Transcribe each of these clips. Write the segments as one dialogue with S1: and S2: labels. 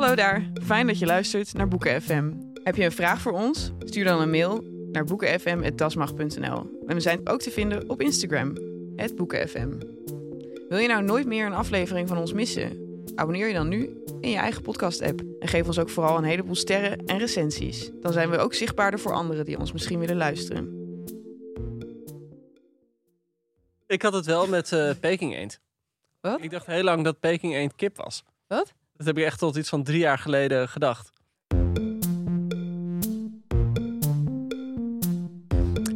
S1: Hallo daar, fijn dat je luistert naar Boeken FM. Heb je een vraag voor ons? Stuur dan een mail naar boekenfm.dasmag.nl. En we zijn ook te vinden op Instagram, boekenfm. Wil je nou nooit meer een aflevering van ons missen? Abonneer je dan nu in je eigen podcast-app. En geef ons ook vooral een heleboel sterren en recensies. Dan zijn we ook zichtbaarder voor anderen die ons misschien willen luisteren.
S2: Ik had het wel met eh Peking eend.
S1: Wat?
S2: Ik dacht heel lang dat Peking eend kip was.
S1: Wat?
S2: Dat heb ik echt tot iets van drie jaar geleden gedacht.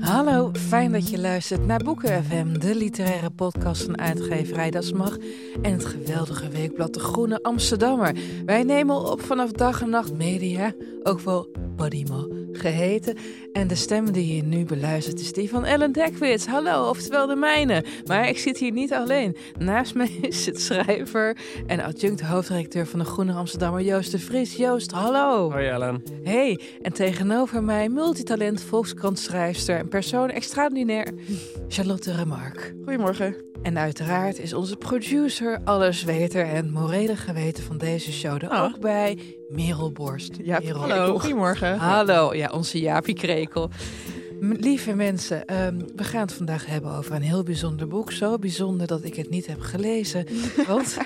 S3: Hallo, fijn dat je luistert naar Boeken FM, de literaire podcast van uitgeverij Das Mag en het geweldige weekblad De Groene Amsterdammer. Wij nemen op vanaf dag en nacht media, ook wel Podimo geheten. En de stem die je nu beluistert is die van Ellen Dekwits. Hallo, oftewel de mijne. Maar ik zit hier niet alleen. Naast mij is het schrijver en adjunct hoofdredacteur van De Groene Amsterdammer Joost de Vries. Joost, hallo.
S2: Hoi Ellen.
S3: Hey, en tegenover mij multitalent, volkskrantschrijfster en persoon extraordinair Charlotte Remarque.
S1: Goedemorgen.
S3: En uiteraard is onze producer, allesweter en morele geweten van deze show er
S1: Oh.
S3: ook bij, Merel Borst.
S1: Ja, hallo. Goedemorgen.
S3: Hallo, ja, onze Jaapie Krekel. Lieve mensen, ehm, we gaan het vandaag hebben over een heel bijzonder boek. Zo bijzonder dat ik het niet heb gelezen. Want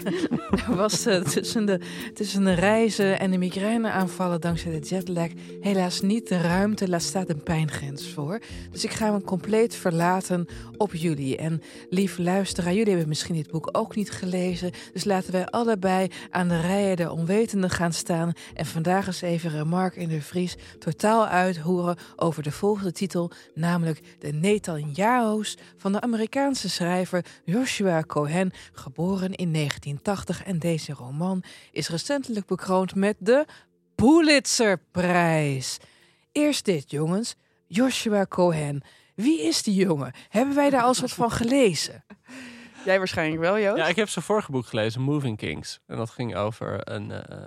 S3: er was eh, tussen, de, tussen de reizen en de migraineaanvallen dankzij de jetlag helaas niet de ruimte. Laat staat een pijngrens voor. Dus ik ga me compleet verlaten op jullie. En lieve luisteraar, jullie hebben misschien dit boek ook niet gelezen. Dus laten wij allebei aan de rijen der onwetenden gaan staan. En vandaag eens even Remarque in de Vries totaal uithoeren over de volgende titel. Namelijk de Netanyahu's van de Amerikaanse schrijver Joshua Cohen. Geboren in 1980. En deze roman is recentelijk bekroond met de Pulitzerprijs. Eerst dit, jongens. Joshua Cohen. Wie is die jongen? Hebben wij daar al wat van gelezen?
S1: Jij waarschijnlijk wel, Joost?
S2: Ja, ik heb zijn vorige boek gelezen, Moving Kings. En dat ging over een, eh,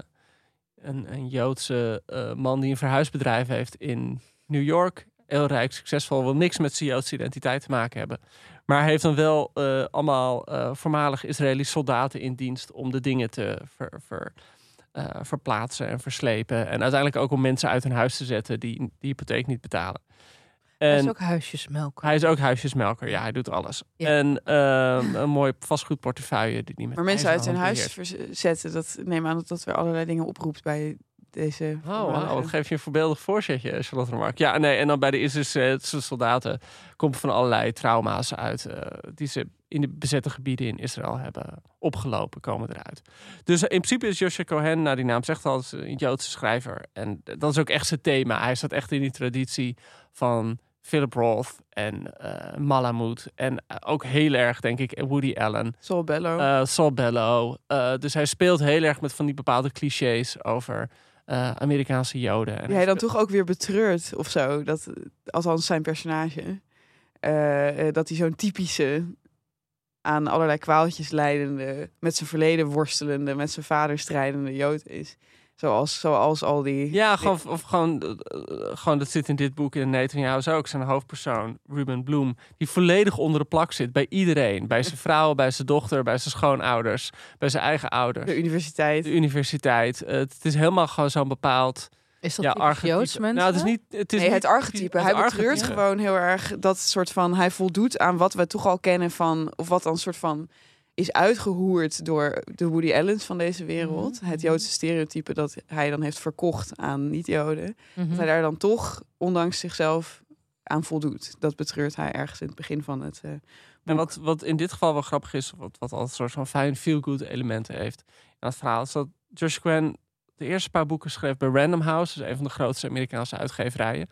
S2: een, een Joodse eh, man die een verhuisbedrijf heeft in New York. Heel rijk, succesvol, wil niks met zijn Joodse identiteit te maken hebben. Maar hij heeft dan wel eh, allemaal eh, voormalig Israëlische soldaten in dienst om de dingen te ver, ver- eh, verplaatsen en verslepen. En uiteindelijk ook om mensen uit hun huis te zetten die die hypotheek niet betalen.
S3: Hij is
S2: En-
S3: ook huisjesmelk.
S2: hij is ook huisjesmelker. Ja, hij doet alles.
S3: Ja.
S2: En ehm, een mooi vastgoedportefeuille die hij met
S1: Maar mensen uit zijn huis verzetten, dat neem aan dat dat weer allerlei dingen oproept bij deze...
S2: Oh, Wat geef je een voorbeeldig voorzetje, Charlotte Remarque. Ja, nee, en dan bij de Israëlse soldaten komt van allerlei trauma's uit... eh, die ze in de bezette gebieden in Israël hebben opgelopen, komen eruit. Dus in principe is Joshua Cohen, nou die naam zegt al, een Joodse schrijver. En dat is ook echt zijn thema. Hij staat echt in die traditie van Philip Roth en eh Malamud. En eh, ook heel erg, denk ik, Woody Allen.
S1: Saul Bellow.
S2: eh Saul Bellow. Eh, dus hij speelt heel erg met van die bepaalde clichés over eh, Amerikaanse Joden. En
S1: die hij dan toch ook weer betreurt of zo. Dat, althans zijn personage. Eh, eh, dat hij zo'n typische aan allerlei kwaaltjes leidende, met zijn verleden worstelende, met zijn vader strijdende Jood is. Zoals, zoals al die...
S2: Ja, gewoon, of gewoon, eh, gewoon, dat zit in dit boek in Netanyahu ook. Zijn hoofdpersoon, Ruben Bloem, die volledig onder de plak zit bij iedereen. Bij zijn vrouw, bij zijn dochter, bij zijn schoonouders, bij zijn eigen ouders.
S1: De universiteit.
S2: De universiteit. Eh, het is helemaal gewoon zo'n bepaald...
S3: Is dat
S2: ja, archetype.
S3: Joods, mensen?
S2: Nou, het is niet... Het is
S1: nee, het archetype.
S2: het
S1: hij betreurt gewoon heel erg dat soort van... Hij voldoet aan wat we toch al kennen van... Of wat dan soort van is uitgehoerd door de Woody Allens van deze wereld.
S3: Mhm.
S1: Het Joodse stereotype dat hij dan heeft verkocht aan niet-Joden.
S3: Mhm.
S1: Dat hij daar dan toch, ondanks zichzelf, aan voldoet. Dat betreurt hij ergens in het begin van het... eh,
S2: En wat, wat in dit geval wel grappig is, wat, wat al een soort van fijn feel-good elementen heeft in het verhaal, is dat Josh Quinn de eerste paar boeken schreef bij Random House, dus een van de grootste Amerikaanse uitgeverijen.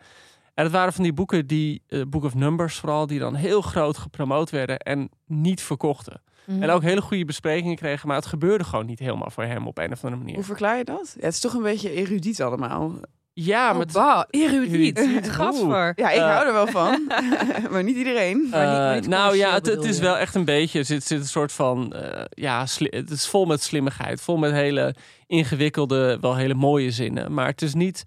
S2: En het waren van die boeken die, eh, Book of Numbers vooral, die dan heel groot gepromoot werden en niet verkochten.
S3: Mhm.
S2: En ook hele goede besprekingen kregen, maar het gebeurde gewoon niet helemaal voor hem op een of andere manier.
S1: Hoe verklaar je dat? Ja, het is toch een beetje erudiet allemaal.
S2: Ja,
S3: Oh,
S2: maar het-
S3: bah, erudiet.
S2: Erudiet.
S3: Gadver.
S1: Ja, ik hou er wel van. maar niet iedereen.
S3: Maar niet-
S2: Eh,
S3: niet
S2: nou ja, het, het is wel echt een beetje. Er zit, zit een soort van. eh, ja, sli- het is vol met slimmigheid. Vol met hele ingewikkelde, wel hele mooie zinnen. Maar het is niet.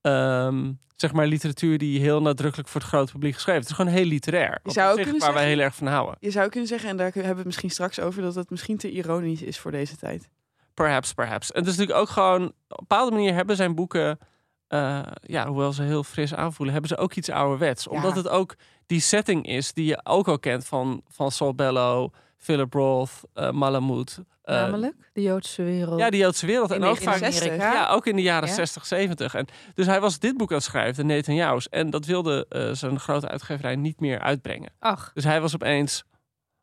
S2: ehm, zeg maar literatuur die heel nadrukkelijk voor het grote publiek geschreven. Het is gewoon heel literair.
S1: Je zou ook
S2: zich, waar wij
S1: zeggen-
S2: heel erg van houden.
S1: Je zou kunnen zeggen, en daar hebben we het misschien straks over, dat het misschien te ironisch is voor deze tijd.
S2: Perhaps, perhaps. En het is natuurlijk ook gewoon. Op een bepaalde manier hebben zijn boeken. eh, ja, hoewel ze heel fris aanvoelen, hebben ze ook iets ouderwets. Omdat het ook die setting is die je ook al kent van, van Saul Bellow, Philip Roth, eh Malamud. Eh,
S3: Namelijk de Joodse wereld.
S2: Ja, die Joodse wereld.
S1: In
S2: En ook vaak
S1: 1960.
S2: ja, ook in de jaren
S3: Ja.
S2: 60, 70. En, dus hij was dit boek aan het schrijven, de Netanyahu's. En dat wilde eh, zijn grote uitgeverij niet meer uitbrengen.
S3: Ach,
S2: Dus hij was opeens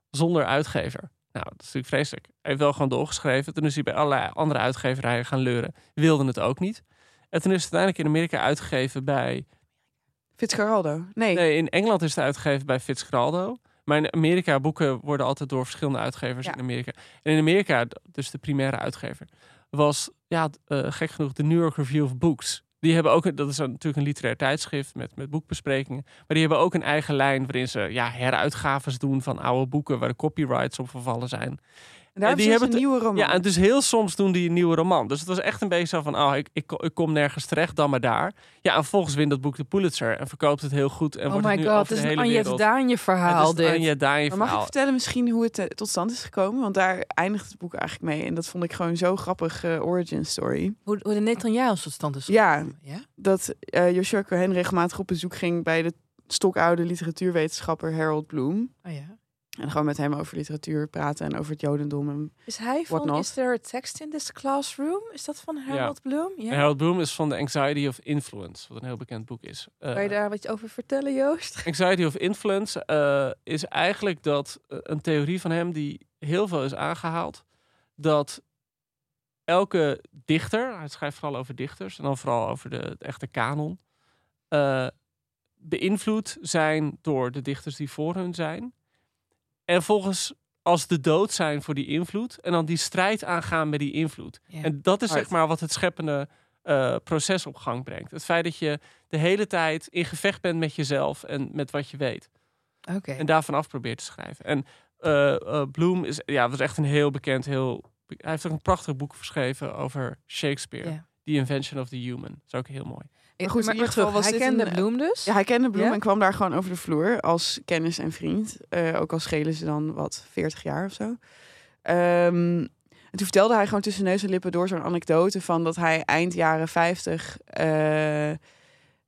S2: zonder uitgever. Nou, dat is natuurlijk vreselijk. Hij heeft wel gewoon doorgeschreven. Toen is hij bij allerlei andere uitgeverijen gaan leuren. Wilden het ook niet. En toen is het uiteindelijk in Amerika uitgegeven bij...
S1: Fitzgeraldo. Nee.
S2: Nee, in Engeland is het uitgegeven bij Fitzgeraldo. Maar in Amerika, boeken worden altijd door verschillende uitgevers
S1: Ja.
S2: in Amerika. En in Amerika, dus de primaire uitgever, was ja, eh, gek genoeg de New York Review of Books. Die hebben ook, dat is natuurlijk een literair tijdschrift met, met boekbesprekingen. Maar die hebben ook een eigen lijn waarin ze ja, heruitgaves doen van oude boeken waar de copyrights op vervallen zijn.
S1: En daar
S2: En die
S1: hebben een nieuwe roman.
S2: Ja, en dus heel soms doen die een nieuwe roman. Dus het was echt een beetje zo van, oh, ik, ik, ik kom nergens terecht, dan maar daar. Ja, en vervolgens wint dat boek de Pulitzer en verkoopt het heel goed. En
S3: oh
S2: wordt
S3: my
S2: het nu
S3: god,
S2: over
S3: het is een
S2: wereld.
S3: Daanje verhaal
S2: Het is
S3: dit.
S2: een Anja Daanje
S1: Maar mag ik
S2: verhaal.
S1: vertellen misschien hoe het eh, tot stand is gekomen? Want daar eindigt het boek eigenlijk mee. En dat vond ik gewoon zo grappig eh, origin story.
S3: Hoe, hoe de Netanyahu's tot stand is gekomen. ja?
S1: Dat eh Joshua Cohen regelmatig op bezoek ging bij de stokoude literatuurwetenschapper Harold Bloom.
S3: Oh ja.
S1: En gewoon met hem over literatuur praten en over het jodendom. En
S3: Is hij van? Is There a Text in This Classroom? Is dat van Harold Bloom? Ja.
S2: Harold Bloom is van The Anxiety of Influence, wat een heel bekend boek is. Eh,
S3: Kan je daar wat over vertellen, Joost?
S2: Anxiety of Influence eh, is eigenlijk dat eh, een theorie van hem die heel veel is aangehaald. Dat elke dichter, hij schrijft vooral over dichters en dan vooral over de, het echte kanon, eh, beïnvloed zijn door de dichters die voor hun zijn. En volgens als de dood zijn voor die invloed en dan die strijd aangaan met die invloed. En dat is zeg maar wat het scheppende eh, proces op gang brengt. Het feit dat je de hele tijd in gevecht bent met jezelf en met wat je weet.
S3: Oké.
S2: En daarvan af probeert te schrijven. En eh eh, Bloom is, ja, was echt een heel bekend, heel. Hij heeft ook een prachtig boek geschreven over Shakespeare.
S3: Ja.
S2: The Invention of the Human. Dat is ook heel mooi.
S1: Maar goed, in ieder geval was
S3: hij
S1: dit
S3: kende
S1: een-
S3: Bloem dus.
S1: ja, hij kende Bloem
S3: Ja?
S1: en kwam daar gewoon over de vloer als kennis en vriend. Eh, ook al schelen ze dan wat 40 jaar of zo. Ehm, en toen vertelde hij gewoon tussen neus en lippen door zo'n anekdote van dat hij eind jaren 50. eh, eh,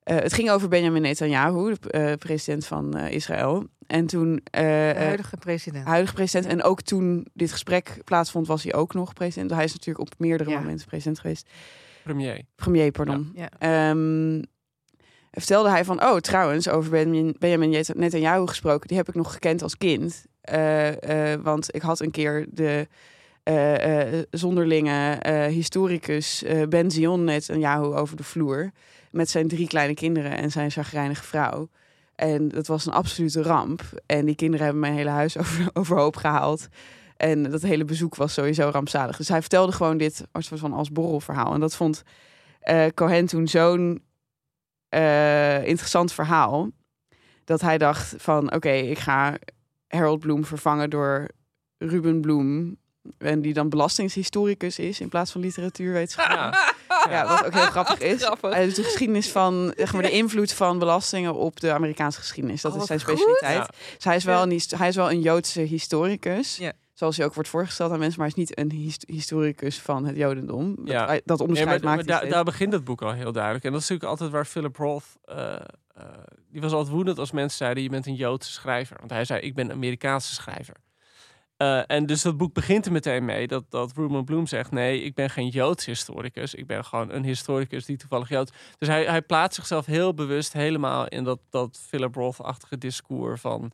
S1: het ging over Benjamin Netanyahu, de eh, president van eh, Israël. En toen. eh,
S3: de
S1: eh,
S3: huidige president.
S1: huidige president. En ook toen dit gesprek plaatsvond, was hij ook nog president. Hij is natuurlijk op meerdere
S3: Ja.
S1: momenten president geweest.
S2: Premier.
S1: Premier, pardon.
S3: Ja.
S1: Ehm, vertelde hij van, oh, trouwens, over Benjamin, Benjamin Net- Netanyahu gesproken. Die heb ik nog gekend als kind. Eh, eh, want ik had een keer de eh, zonderlinge historicus Ben Zion Netanyahu over de vloer. Met zijn drie kleine kinderen en zijn zagrijnige vrouw. En dat was een absolute ramp. En die kinderen hebben mijn hele huis over, overhoop gehaald. En dat hele bezoek was sowieso rampzalig. Dus hij vertelde gewoon dit als, van als borrelverhaal. En dat vond eh, Cohen toen zo'n eh, interessant verhaal. Dat hij dacht van oké, ik ga Harold Bloom vervangen door Ruben Bloem. En die dan belastingshistoricus is in plaats van literatuurwetenschapper.
S2: Ja.
S1: Ja, wat ook heel grappig is.
S3: Grappig.
S1: Hij doet de geschiedenis van, zeg maar, de invloed van belastingen op de Amerikaanse geschiedenis. Dat
S3: Oh,
S1: is zijn
S3: wat goed.
S1: specialiteit.
S2: Ja.
S1: Dus hij is, wel een, hij is wel een Joodse historicus.
S3: Ja.
S1: Zoals hij ook wordt voorgesteld aan mensen, maar hij is niet een his- historicus van het Jodendom.
S2: Ja.
S1: Dat, dat
S2: Ja,
S1: onderscheid
S2: maar, maar
S1: maakt hij
S2: daar- begint het boek al heel duidelijk. En dat is natuurlijk altijd waar Philip Roth... eh, eh, die was altijd woedend als mensen zeiden... je bent een Joodse schrijver. Want hij zei, ik ben een Amerikaanse schrijver. Eh, en dus dat boek begint er meteen mee dat, dat Ruben Bloom zegt... nee, ik ben geen Joods historicus. Ik ben gewoon een historicus die toevallig Joods... Dus hij, hij plaatst zichzelf heel bewust helemaal in dat, dat Philip Roth-achtige discours van...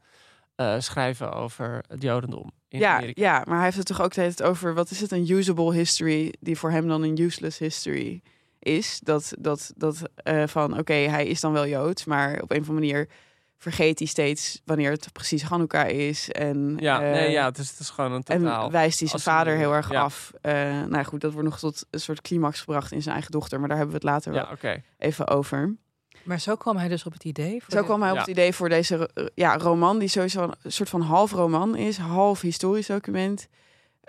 S2: schrijven over het Jodendom in
S1: ja,
S2: Amerika.
S1: ja, maar hij heeft het toch ook tijd over... wat is het, een usable history... die voor hem dan een useless history is. Dat, dat, dat eh, van, oké, hij is dan wel Joods... maar op een of andere manier vergeet hij steeds wanneer het precies Hanukkah is. En,
S2: Ja,
S1: eh,
S2: nee, ja het, is, het is gewoon een totaal...
S1: En wijst hij zijn vader heel erg
S2: ja.
S1: af. Eh, nou goed, dat wordt nog tot een soort climax gebracht in zijn eigen dochter. Maar daar hebben we het later
S2: Ja,
S1: wel even over.
S3: Maar zo kwam hij dus op het idee. voor
S1: Zo
S3: de-
S1: kwam hij op
S2: Ja.
S1: het idee voor deze eh, ja, roman, die sowieso een soort van half roman is, half historisch document,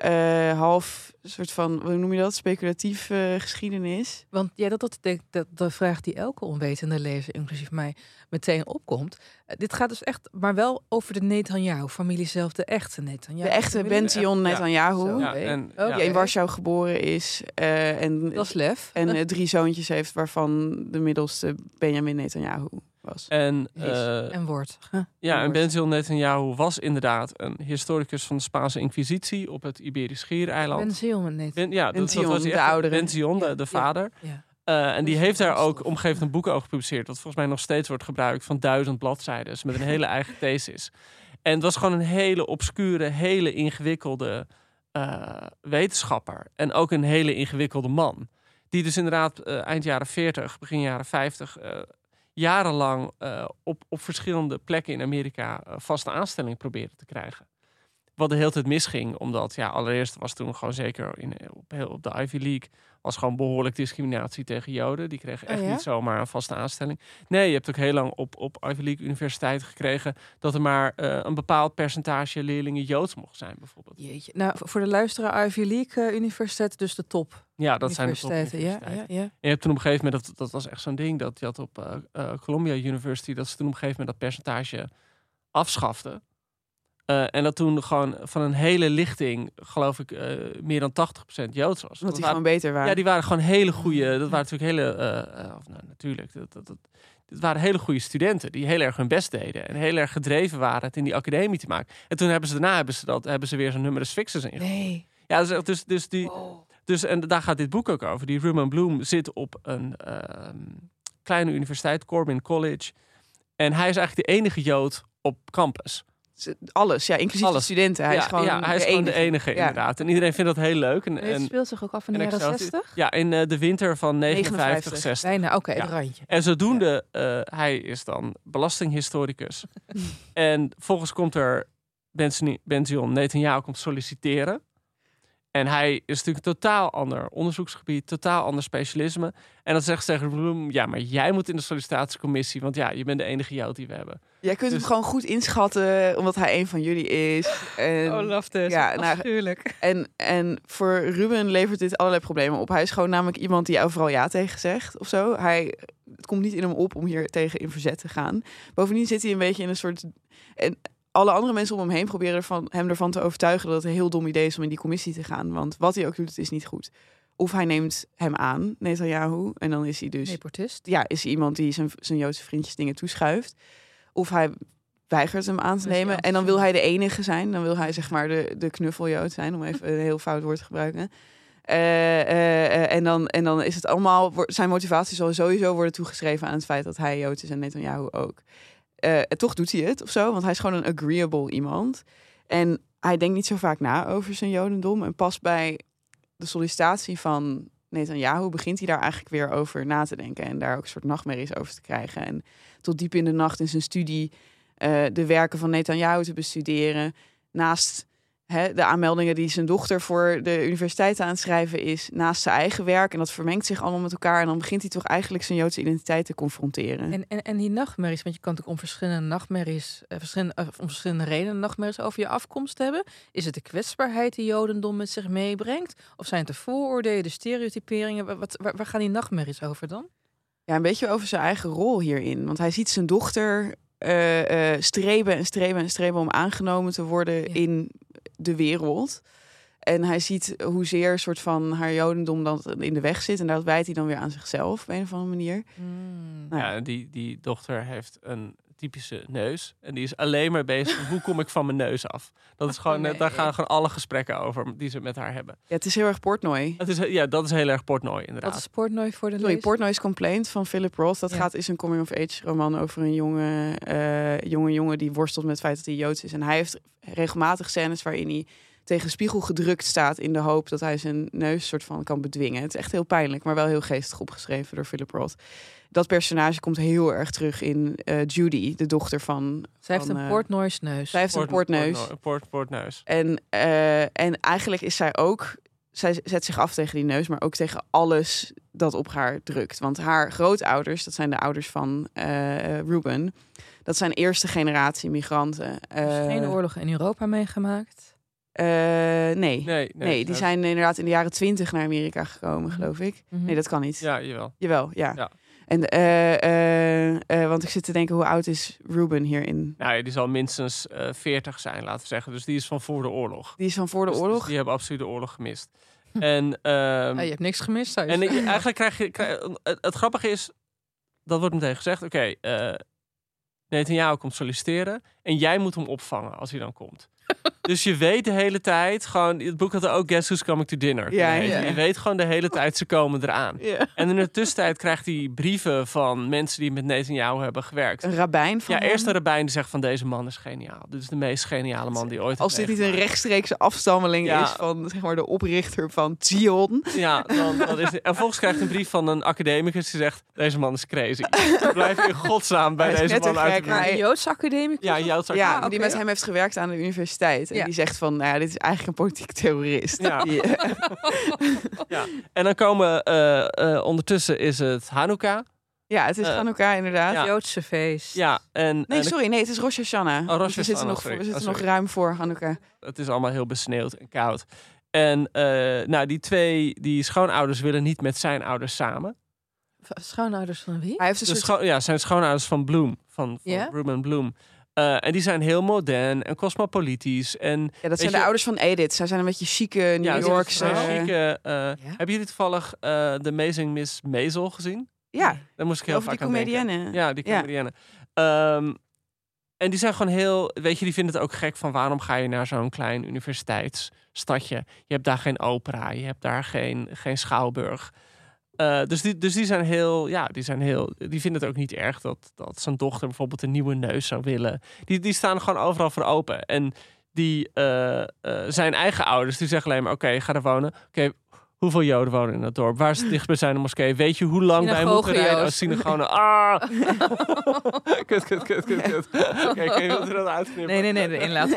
S1: eh, half soort van, hoe noem je dat, speculatief eh, geschiedenis.
S3: Want ja, dat, dat, denk, dat de vraag die elke onwetende lezer, inclusief mij, meteen opkomt. Eh, dit gaat dus echt, maar wel over de Netanyahu-familie zelf, de echte Netanyahu.
S1: de echte Benzion
S2: Ja.
S1: Netanyahu.
S2: Ja, en, ja,
S1: die in Warschau geboren is eh, en,
S3: Dat is lef.
S1: en drie zoontjes heeft, waarvan de middelste Benjamin Netanyahu was.
S2: en, eh,
S3: en wordt.
S2: Ja, en
S3: wordt.
S2: Benzion Netanyahu was inderdaad een historicus van de Spaanse Inquisitie op het Iberisch Schiereiland.
S3: Benziel met net.
S2: Ben, ja, dat, was die
S1: de oudere.
S2: Benzion, de, de
S3: Ja.
S2: vader.
S3: Ja.
S2: Eh, en die heeft daar ook op een boek over gepubliceerd. Dat volgens mij nog steeds wordt gebruikt van duizend bladzijden. Met een hele eigen thesis. En het was gewoon een hele obscure, hele ingewikkelde eh, wetenschapper. En ook een hele ingewikkelde man. Die dus inderdaad eind jaren 40, begin jaren 50... jarenlang eh, op, op verschillende plekken in Amerika eh, vaste aanstelling probeerde te krijgen. Wat de hele tijd misging, omdat ja, allereerst was toen gewoon zeker in, op, heel, op de Ivy League was gewoon behoorlijk discriminatie tegen Joden. Die kregen echt
S3: Oh ja?
S2: niet zomaar een vaste aanstelling. Nee, je hebt ook heel lang op, op Ivy League universiteiten gekregen dat er maar eh, een bepaald percentage leerlingen Joods mocht zijn, bijvoorbeeld.
S3: Jeetje. Nou, voor de luisteraar Ivy League eh, universiteit, dus de top
S2: Ja, dat zijn de
S3: universiteiten. Ja, ja, ja.
S2: En je hebt toen op een gegeven moment, dat, dat was echt zo'n ding, dat je had op eh, Columbia University, dat ze toen op een gegeven moment dat percentage afschaften. Eh, en dat toen gewoon van een hele lichting, geloof ik, eh, meer dan 80% Joods was.
S1: Omdat
S2: Dat
S1: die
S2: waren-
S1: gewoon beter waren.
S2: ja, die waren gewoon hele goede. Dat waren natuurlijk hele. eh, of nou, natuurlijk. Dat, dat, dat, waren hele goede studenten die heel erg hun best deden. En heel erg gedreven waren het in die academie te maken. En toen hebben ze daarna hebben ze, dat, hebben ze weer zo'n numerus fixus in.
S3: Nee.
S2: Ja, dus, dus, dus die.
S3: Oh.
S2: Dus, en daar gaat dit boek ook over. Die Ruben Bloom zit op een ehm, kleine universiteit, Corbin College. En hij is eigenlijk de enige Jood op campus.
S1: Alles, ja, inclusief
S2: Alles.
S1: de studenten. Hij
S2: ja,
S1: is gewoon,
S2: ja, hij is
S1: de,
S2: gewoon
S1: enige.
S2: de enige,
S1: Ja.
S2: inderdaad. En iedereen vindt dat heel leuk. En,
S3: Het speelt zich ook af in de
S2: en
S3: jaren
S2: Excelsior-
S3: 60?
S2: ja, in eh, de winter van 59,
S1: 59.
S2: 60.
S3: Bijna, oké,
S2: Ja.
S3: het randje.
S2: En zodoende, eh, hij is dan belastinghistoricus. en volgens komt er Benzion, Benzion Netanyahu komt solliciteren. En hij is natuurlijk een totaal ander onderzoeksgebied, totaal ander specialisme. En dan zegt ze tegen Bloem, ja, maar jij moet in de sollicitatiecommissie, want ja, je bent de enige Jood die we hebben.
S1: Jij kunt
S2: Dus-
S1: hem gewoon goed inschatten, omdat hij een van jullie is. En,
S3: Oh, love this.
S1: ja, nou,
S3: Afschuwelijk.
S1: en, en voor Ruben levert dit allerlei problemen op. Hij is gewoon namelijk iemand die overal ja tegen zegt of zo. Hij, het komt niet in hem op om hier tegen in verzet te gaan. Bovendien zit hij een beetje in een soort... En alle andere mensen om hem heen proberen ervan, hem ervan te overtuigen dat het een heel dom idee is om in die commissie te gaan. Want wat hij ook doet, het is niet goed. Of hij neemt hem aan, Netanyahu, en dan is hij dus
S3: Deportist.
S1: ja, is hij iemand die zijn, zijn Joodse vriendjes dingen toeschuift. Of hij weigert hem aan te nemen. En dan wil hij de enige zijn. Dan wil hij zeg maar de, de knuffeljood zijn, om even een heel fout woord te gebruiken. Eh, eh, eh, en, dan, en dan is het allemaal, zijn motivatie zal sowieso worden toegeschreven aan het feit dat hij Jood is en Netanyahu ook. En toch doet hij het of zo, want hij is gewoon een agreeable iemand. En hij denkt niet zo vaak na over zijn Jodendom. En pas bij de sollicitatie van Netanyahu begint hij daar eigenlijk weer over na te denken. En daar ook een soort nachtmerries over te krijgen. En tot diep in de nacht in zijn studie eh, de werken van Netanyahu te bestuderen. Naast hè, de aanmeldingen die zijn dochter voor de universiteit aan het schrijven is. Naast zijn eigen werk. En dat vermengt zich allemaal met elkaar. En dan begint hij toch eigenlijk zijn Joodse identiteit te confronteren.
S3: En, en, en die nachtmerries, want je kan natuurlijk om verschillende nachtmerries, eh, verschillende, eh, om verschillende redenen nachtmerries over je afkomst hebben. Is het de kwetsbaarheid die Jodendom met zich meebrengt? Of zijn het de vooroordelen, de stereotyperingen? Wa- Wat, waar, waar gaan die nachtmerries over dan?
S1: Ja, een beetje over zijn eigen rol hierin. Want hij ziet zijn dochter eh, streven en streven en streven om aangenomen te worden
S3: Ja.
S1: in de wereld. En hij ziet hoezeer een soort van haar jodendom dat in de weg zit. En dat wijt hij dan weer aan zichzelf op een of andere manier. Nou ja.
S2: Ja, die, die dochter heeft een typische neus. En die is alleen maar bezig met hoe kom ik van mijn neus af. Dat is gewoon,
S3: Nee.
S2: daar gaan gewoon alle gesprekken over die ze met haar hebben.
S1: Ja, het is heel erg Portnoy.
S2: Het is, ja, dat is heel erg Portnoy inderdaad.
S3: Wat is Portnoy voor de
S1: Sorry,
S3: lezer?
S1: Portnoy's Complaint van Philip Roth. Dat
S3: Ja.
S1: gaat is een coming-of-age roman over een jonge, eh, jonge jongen die worstelt met het feit dat hij Joods is. En hij heeft regelmatig scènes waarin hij tegen de spiegel gedrukt staat in de hoop dat hij zijn neus soort van kan bedwingen. Het is echt heel pijnlijk, maar wel heel geestig opgeschreven door Philip Roth. Dat personage komt heel erg terug in eh, Judy, de dochter van.
S3: Zij heeft
S1: van,
S3: een
S1: eh,
S3: portnoise neus.
S1: Zij heeft een portneus.
S2: Port, port, portneus.
S1: En, eh, en eigenlijk is zij ook, zij zet zich af tegen die neus, maar ook tegen alles dat op haar drukt. Want haar grootouders, dat zijn de ouders van eh, Ruben, dat zijn eerste generatie migranten. Eh,
S3: geen oorlog in Europa meegemaakt.
S1: eh, nee. nee.
S2: Nee, nee.
S1: die zijn inderdaad in de jaren twintig naar Amerika gekomen, geloof ik.
S3: Mhm.
S1: Nee, dat kan niet.
S2: Ja, jawel.
S1: Jawel, ja.
S2: Ja.
S1: En, eh, eh, eh, want ik zit te denken, hoe oud is Ruben hierin?
S2: Nou, ja, die zal minstens eh 40 zijn, laten we zeggen. Dus die is van voor de oorlog.
S1: Die is van voor de
S2: Dus- dus
S1: oorlog.
S2: die hebben absoluut de oorlog gemist. En, ehm,
S3: Ah, je hebt niks gemist thuis.
S2: en eigenlijk krijg je... krijg- het, het grappige is, dat wordt meteen gezegd. Oké, eh Netanyahu komt solliciteren. En jij moet hem opvangen als hij dan komt. Dus je weet de hele tijd gewoon... Het boek had er ook Guess Who's Coming to Dinner.
S1: Ja, ja.
S2: Je weet gewoon de hele tijd, ze komen eraan.
S1: Ja.
S2: En in de tussentijd krijgt hij brieven van mensen die met Netanyahu hebben gewerkt.
S1: Een rabbijn van
S2: Ja,
S1: hem.
S2: eerst een rabbijn die zegt van deze man is geniaal. Dit is de meest geniale man die ooit
S1: Als dit niet een rechtstreekse afstammeling
S2: Ja.
S1: is van zeg maar, de oprichter van Zion.
S2: Ja, dan, dan is het. En volgens krijgt hij een brief van een academicus die zegt deze man is crazy. Blijf in godsnaam bij
S1: Hij is
S2: deze
S1: net
S2: man uit de
S3: een Joodse academicus?
S2: Ja, Joodse
S1: Ja,
S2: academicus.
S1: die met hem heeft gewerkt aan de universiteit. En
S3: Ja.
S1: die zegt van, nou ja, dit is eigenlijk een politiek terrorist.
S2: Ja.
S1: Die,
S2: Ja. En dan komen eh, eh, ondertussen is het Hanukkah.
S1: ja, het is
S2: Eh,
S1: Hanukkah inderdaad.
S2: ja.
S3: Joodse feest.
S2: Ja, en,
S1: Nee,
S2: en
S1: sorry, nee, het is Rosh Hashanah.
S2: Rosh
S1: Want we zitten nog, we zitten
S2: Oh,
S1: nog ruim voor Hanukkah.
S2: het is allemaal heel besneeuwd en koud. En eh, nou, die twee, die schoonouders willen niet met zijn ouders samen.
S3: Schoonouders van wie?
S1: Hij heeft een soort...
S2: scho- ja, zijn schoonouders van Bloem, van, van
S3: Ja?
S2: Ruben Bloem. Eh, en die zijn heel modern en cosmopolitisch. En
S1: Ja, dat zijn
S2: je-
S1: de ouders van Edith. Zij zijn een beetje chique New
S2: ja,
S1: Yorkse...
S2: chique, eh,
S3: Ja?
S2: Hebben jullie toevallig eh The Amazing Miss Maisel gezien?
S1: Ja,
S2: Daar moest ik heel
S1: over die
S2: vaak aan denken.
S1: comedienne.
S2: Ja, die
S1: Ja.
S2: comedienne. Ehm, en die zijn gewoon heel... Weet je, die vinden het ook gek van... waarom ga je naar zo'n klein universiteitsstadje? Je hebt daar geen opera. Je hebt daar geen, geen schouwburg. Eh, dus, die, dus die zijn heel... Ja, die zijn heel... Die vinden het ook niet erg dat, dat zijn dochter bijvoorbeeld een nieuwe neus zou willen. Die, die staan gewoon overal voor open. En die eh, eh, zijn eigen ouders, die zeggen alleen maar... Oké, ga er wonen. Oké, hoeveel Joden wonen in het dorp? Waar is het dichtstbijzijnde moskee? Weet je hoe lang wij moeten rijden? Als synagoge? Ah! kut, kut, kut, kut, kut. Oké, kun je wilt er dat uitknippen?
S3: Nee, nee, nee, de inlaat.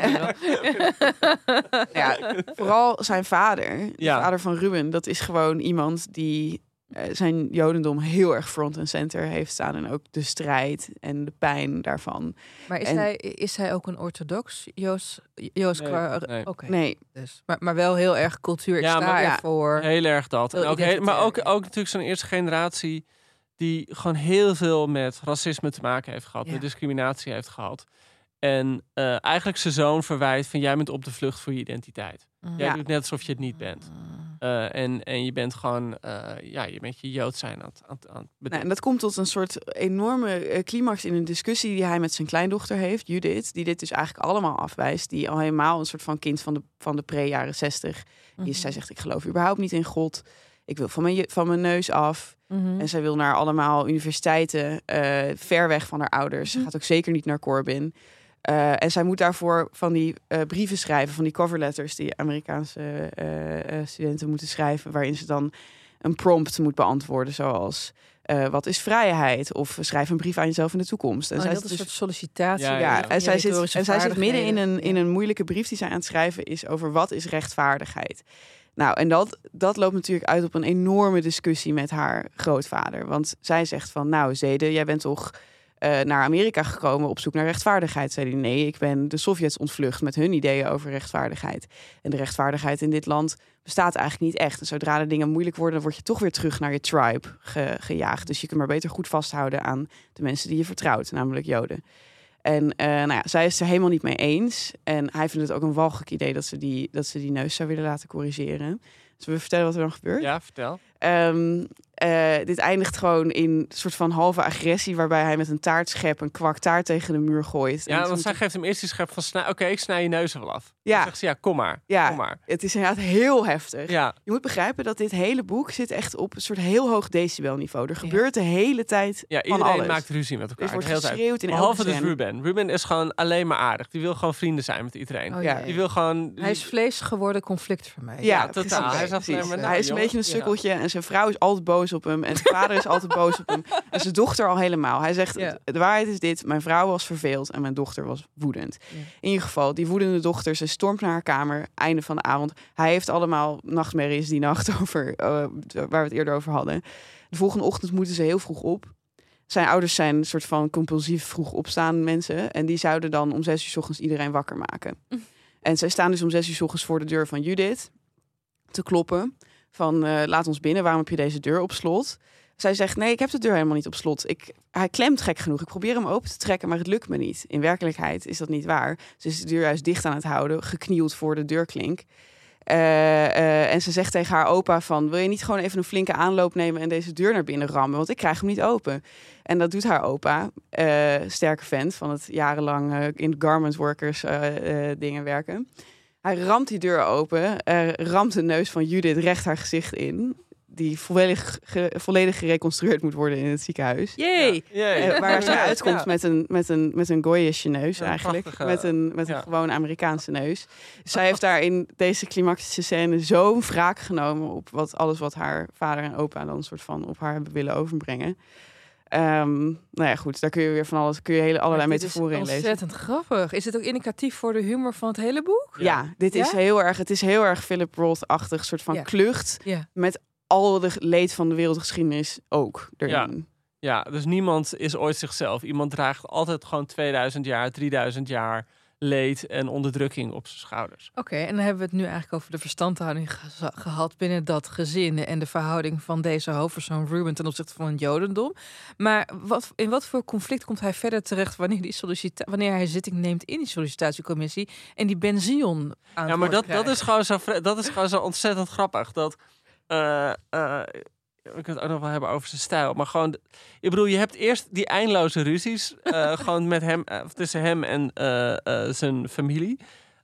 S1: Ja, vooral zijn vader, de
S2: Ja.
S1: vader van Ruben, dat is gewoon iemand die zijn jodendom heel erg front en center heeft staan. En ook de strijd en de pijn daarvan.
S3: Maar is,
S1: En-
S3: hij, is hij ook een orthodox Joods? Joods
S2: Nee,
S3: qua...
S2: nee.
S3: Oké,
S1: Nee,
S3: dus. Maar, maar wel heel erg cultuur.
S2: Ja, maar-
S1: ja.
S3: ervoor.
S2: Heel erg dat. En ook heel- maar ook, ook natuurlijk zo'n eerste generatie die gewoon heel veel met racisme te maken heeft gehad,
S3: Ja.
S2: met discriminatie heeft gehad. En eh, eigenlijk zijn zoon verwijt van jij bent op de vlucht voor je identiteit.
S3: Mm.
S2: Jij
S1: Ja.
S2: doet net alsof je het niet bent. Eh, en, en je bent gewoon, eh, ja, je bent je Jood zijn aan, het- aan, het- aan het
S1: Nou, en dat komt tot een soort enorme eh, climax in een discussie die hij met zijn kleindochter heeft, Judith, die dit dus eigenlijk allemaal afwijst. Die al helemaal een soort van kind van de, van de pre-jaren zestig is. Zij zegt, ik geloof überhaupt niet in God. Ik wil van mijn, van mijn neus af.
S3: Mhm.
S1: En zij wil naar allemaal universiteiten, eh, ver weg van haar ouders. Ze
S3: Mhm.
S1: gaat ook zeker niet naar Corbin. Eh, en zij moet daarvoor van die eh, brieven schrijven, van die cover letters die Amerikaanse eh, eh, studenten moeten schrijven, waarin ze dan een prompt moet beantwoorden, zoals eh, wat is vrijheid? Of schrijf een brief aan jezelf in de toekomst. En
S3: Oh,
S1: zij
S3: dat
S1: is
S3: is een
S1: dus
S3: soort sollicitatie.
S2: Ja,
S1: ja,
S2: ja.
S1: en zij zit, en zij zit midden in een, in een moeilijke brief die zij aan het schrijven is over wat is rechtvaardigheid. Nou, en dat, dat loopt natuurlijk uit op een enorme discussie met haar grootvader. Want zij zegt van, nou Zede, jij bent toch eh, naar Amerika gekomen op zoek naar rechtvaardigheid. Zei hij, nee, ik ben de Sovjets ontvlucht met hun ideeën over rechtvaardigheid. En de rechtvaardigheid in dit land bestaat eigenlijk niet echt. En zodra de dingen moeilijk worden, dan word je toch weer terug naar je tribe ge- gejaagd. Dus je kunt maar beter goed vasthouden aan de mensen die je vertrouwt, namelijk Joden. En eh, nou ja, zij is er helemaal niet mee eens. En hij vindt het ook een walgelijk idee dat ze die, dat ze die neus zou willen laten corrigeren. Zullen we vertellen wat er dan gebeurt?
S2: Ja, vertel.
S1: Ehm, Eh, dit eindigt gewoon in een soort van halve agressie, waarbij hij met een taartschep een kwak taart tegen de muur gooit.
S2: Ja, want zij geeft hem eerst die schep van... snij- Oké, ik snij je neus er wel af.
S1: Ja.
S2: Dan zegt ze, ja, kom maar.
S1: Ja.
S2: Kom maar.
S1: Het is inderdaad heel heftig.
S2: Ja,
S1: Je moet begrijpen dat dit hele boek zit echt op een soort heel hoog decibelniveau. Er gebeurt de hele tijd
S2: ja
S1: van
S2: iedereen
S1: alles.
S2: maakt ruzie met elkaar.
S1: Er wordt geschreeuwd in
S2: Behalve dus. Ruben. Ruben is gewoon alleen maar aardig. Die wil gewoon vrienden zijn met iedereen.
S3: Oh,
S1: Ja.
S2: Die wil gewoon...
S3: Hij is vlees geworden conflict voor mij.
S1: Ja,
S2: Ja, totaal.
S1: precies.
S2: Hij alleen maar, nou,
S1: hij is een beetje een
S2: ja.
S1: sukkeltje en zijn vrouw is altijd boos op hem. En zijn vader is altijd boos op hem. En zijn dochter al helemaal. Hij zegt,
S3: Ja.
S1: de waarheid is dit, mijn vrouw was verveeld en mijn dochter was woedend.
S3: Ja.
S1: In ieder geval, die woedende dochter, ze stormt naar haar kamer, einde van de avond. Hij heeft allemaal nachtmerries die nacht over, eh, waar we het eerder over hadden. De volgende ochtend moeten ze heel vroeg op. Zijn ouders zijn een soort van compulsief vroeg opstaan mensen. En die zouden dan om zes uur 's ochtends iedereen wakker maken. En zij staan dus om zes uur 's ochtends voor de deur van Judith te kloppen. Van eh, laat ons binnen, waarom heb je deze deur op slot? Zij zegt nee, ik heb de deur helemaal niet op slot. Ik, hij klemt gek genoeg. Ik probeer hem open te trekken, maar het lukt me niet. In werkelijkheid is dat niet waar. Ze is de deur juist dicht aan het houden, geknield voor de deurklink. Eh, eh, en ze zegt tegen haar opa van... wil je niet gewoon even een flinke aanloop nemen... en deze deur naar binnen rammen? Want ik krijg hem niet open. En dat doet haar opa. eh, sterke vent van het jarenlang in garment workers dingen werken. Hij ramt die deur open. Er ramt de neus van Judith recht haar gezicht in. Die volledig, ge- volledig gereconstrueerd moet worden in het ziekenhuis.
S3: Jee!
S1: Eh, waar ze uitkomt
S2: ja.
S1: met een, met een, met een Goyische neus
S2: Ja,
S1: eigenlijk.
S2: prachtige-
S1: met een, met een
S2: ja.
S1: gewoon Amerikaanse neus. Zij heeft daar in deze climactische scène zo'n wraak genomen... op wat, alles wat haar vader en opa dan een soort van op haar hebben willen overbrengen. Ehm, nou ja, goed, daar kun je weer van alles, kun je hele, allerlei metaforen in lezen.
S3: Ontzettend grappig. Is het ook indicatief voor de humor van het hele boek?
S1: Ja, dit is
S3: Ja?
S1: heel erg, het is heel erg Philip Roth-achtig soort van
S3: Ja.
S1: klucht
S3: Ja.
S1: met al de leed van de wereldgeschiedenis ook erin.
S2: Ja, dus niemand is ooit zichzelf. Iemand draagt altijd gewoon 2000 jaar, 3000 jaar leed en onderdrukking op zijn schouders.
S3: Oké, en dan hebben we het nu eigenlijk over de verstandhouding ge- gehad binnen dat gezin en de verhouding van deze hoofdpersoon Ruben ten opzichte van het Jodendom. Maar wat, in wat voor conflict komt hij verder terecht wanneer, die wanneer hij zitting neemt in die sollicitatiecommissie en die benzion aan
S2: Ja, maar dat, dat, is gewoon zo, dat is gewoon zo ontzettend grappig. Dat, eh, eh, we kunnen het ook nog wel hebben over zijn stijl. Maar gewoon, ik bedoel, je hebt eerst die eindeloze ruzies. eh, gewoon met hem, eh, tussen hem en eh, zijn familie.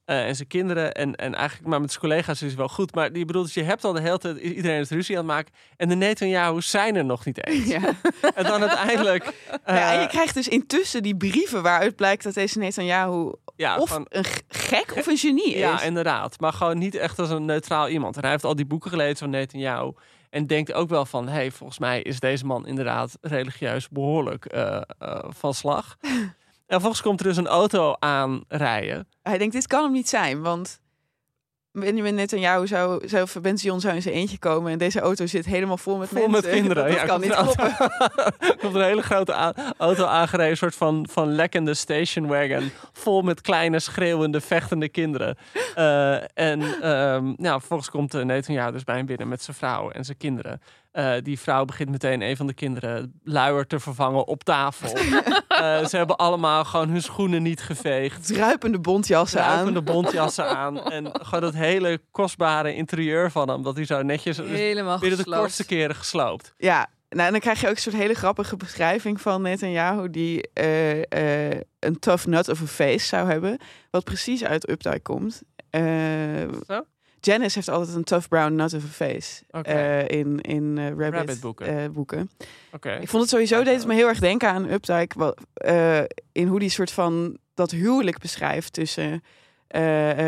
S2: en zijn kinderen. En, en eigenlijk maar met zijn collega's is het wel goed. Maar die bedoelt, dus je hebt al de hele tijd iedereen is ruzie aan het maken. En de Netanyahu's zijn er nog niet eens.
S1: Ja.
S2: En dan uiteindelijk.
S1: ja, en je krijgt dus intussen die brieven waaruit blijkt dat deze Netanyahu
S2: ja,
S1: of een gek of een genie is.
S2: Ja, inderdaad. Maar gewoon niet echt als een neutraal iemand. En hij heeft al die boeken gelezen van Netanyahu. En denkt ook wel van, hé, hey, volgens mij is deze man inderdaad religieus behoorlijk eh, eh, van slag. en volgens komt er dus een auto aanrijden.
S1: Hij denkt, dit kan hem niet zijn, want Benjamin Netanyahu zou, zou voor Benzion zou in zijn eentje komen en deze auto zit helemaal vol met
S2: Vol
S1: mensen.
S2: met kinderen.
S1: Dat,
S2: Ja,
S1: kan niet kloppen.
S2: komt een hele grote auto aangereden. Een soort van, van lekkende stationwagon. Vol met kleine, schreeuwende, vechtende kinderen. Eh, en ehm, nou, vervolgens komt uh, Netanyahu dus bij hem binnen met zijn vrouw en zijn kinderen. Eh, die vrouw begint meteen een van de kinderen luier te vervangen op tafel. Eh, ze hebben allemaal gewoon hun schoenen niet geveegd.
S1: Druipende bontjassen aan.
S2: Druipende bontjassen aan. En gewoon dat hele kostbare interieur van hem. Dat hij zo netjes
S3: Helemaal
S2: binnen de
S3: gesloopt.
S2: kortste keren gesloopt.
S1: Ja, nou, en dan krijg je ook een soort hele grappige beschrijving van Netanyahu... die eh, eh, een tough nut of a face zou hebben. Wat precies uit Updike komt. Eh,
S2: Zo?
S1: Janice heeft altijd een tough brown nut of a face. Eh, in in eh, Rabbit,
S2: Rabbit boeken.
S1: eh, boeken. Ik vond het sowieso, deed het me heel erg denken aan Updike. Wat, in hoe die soort van dat huwelijk beschrijft tussen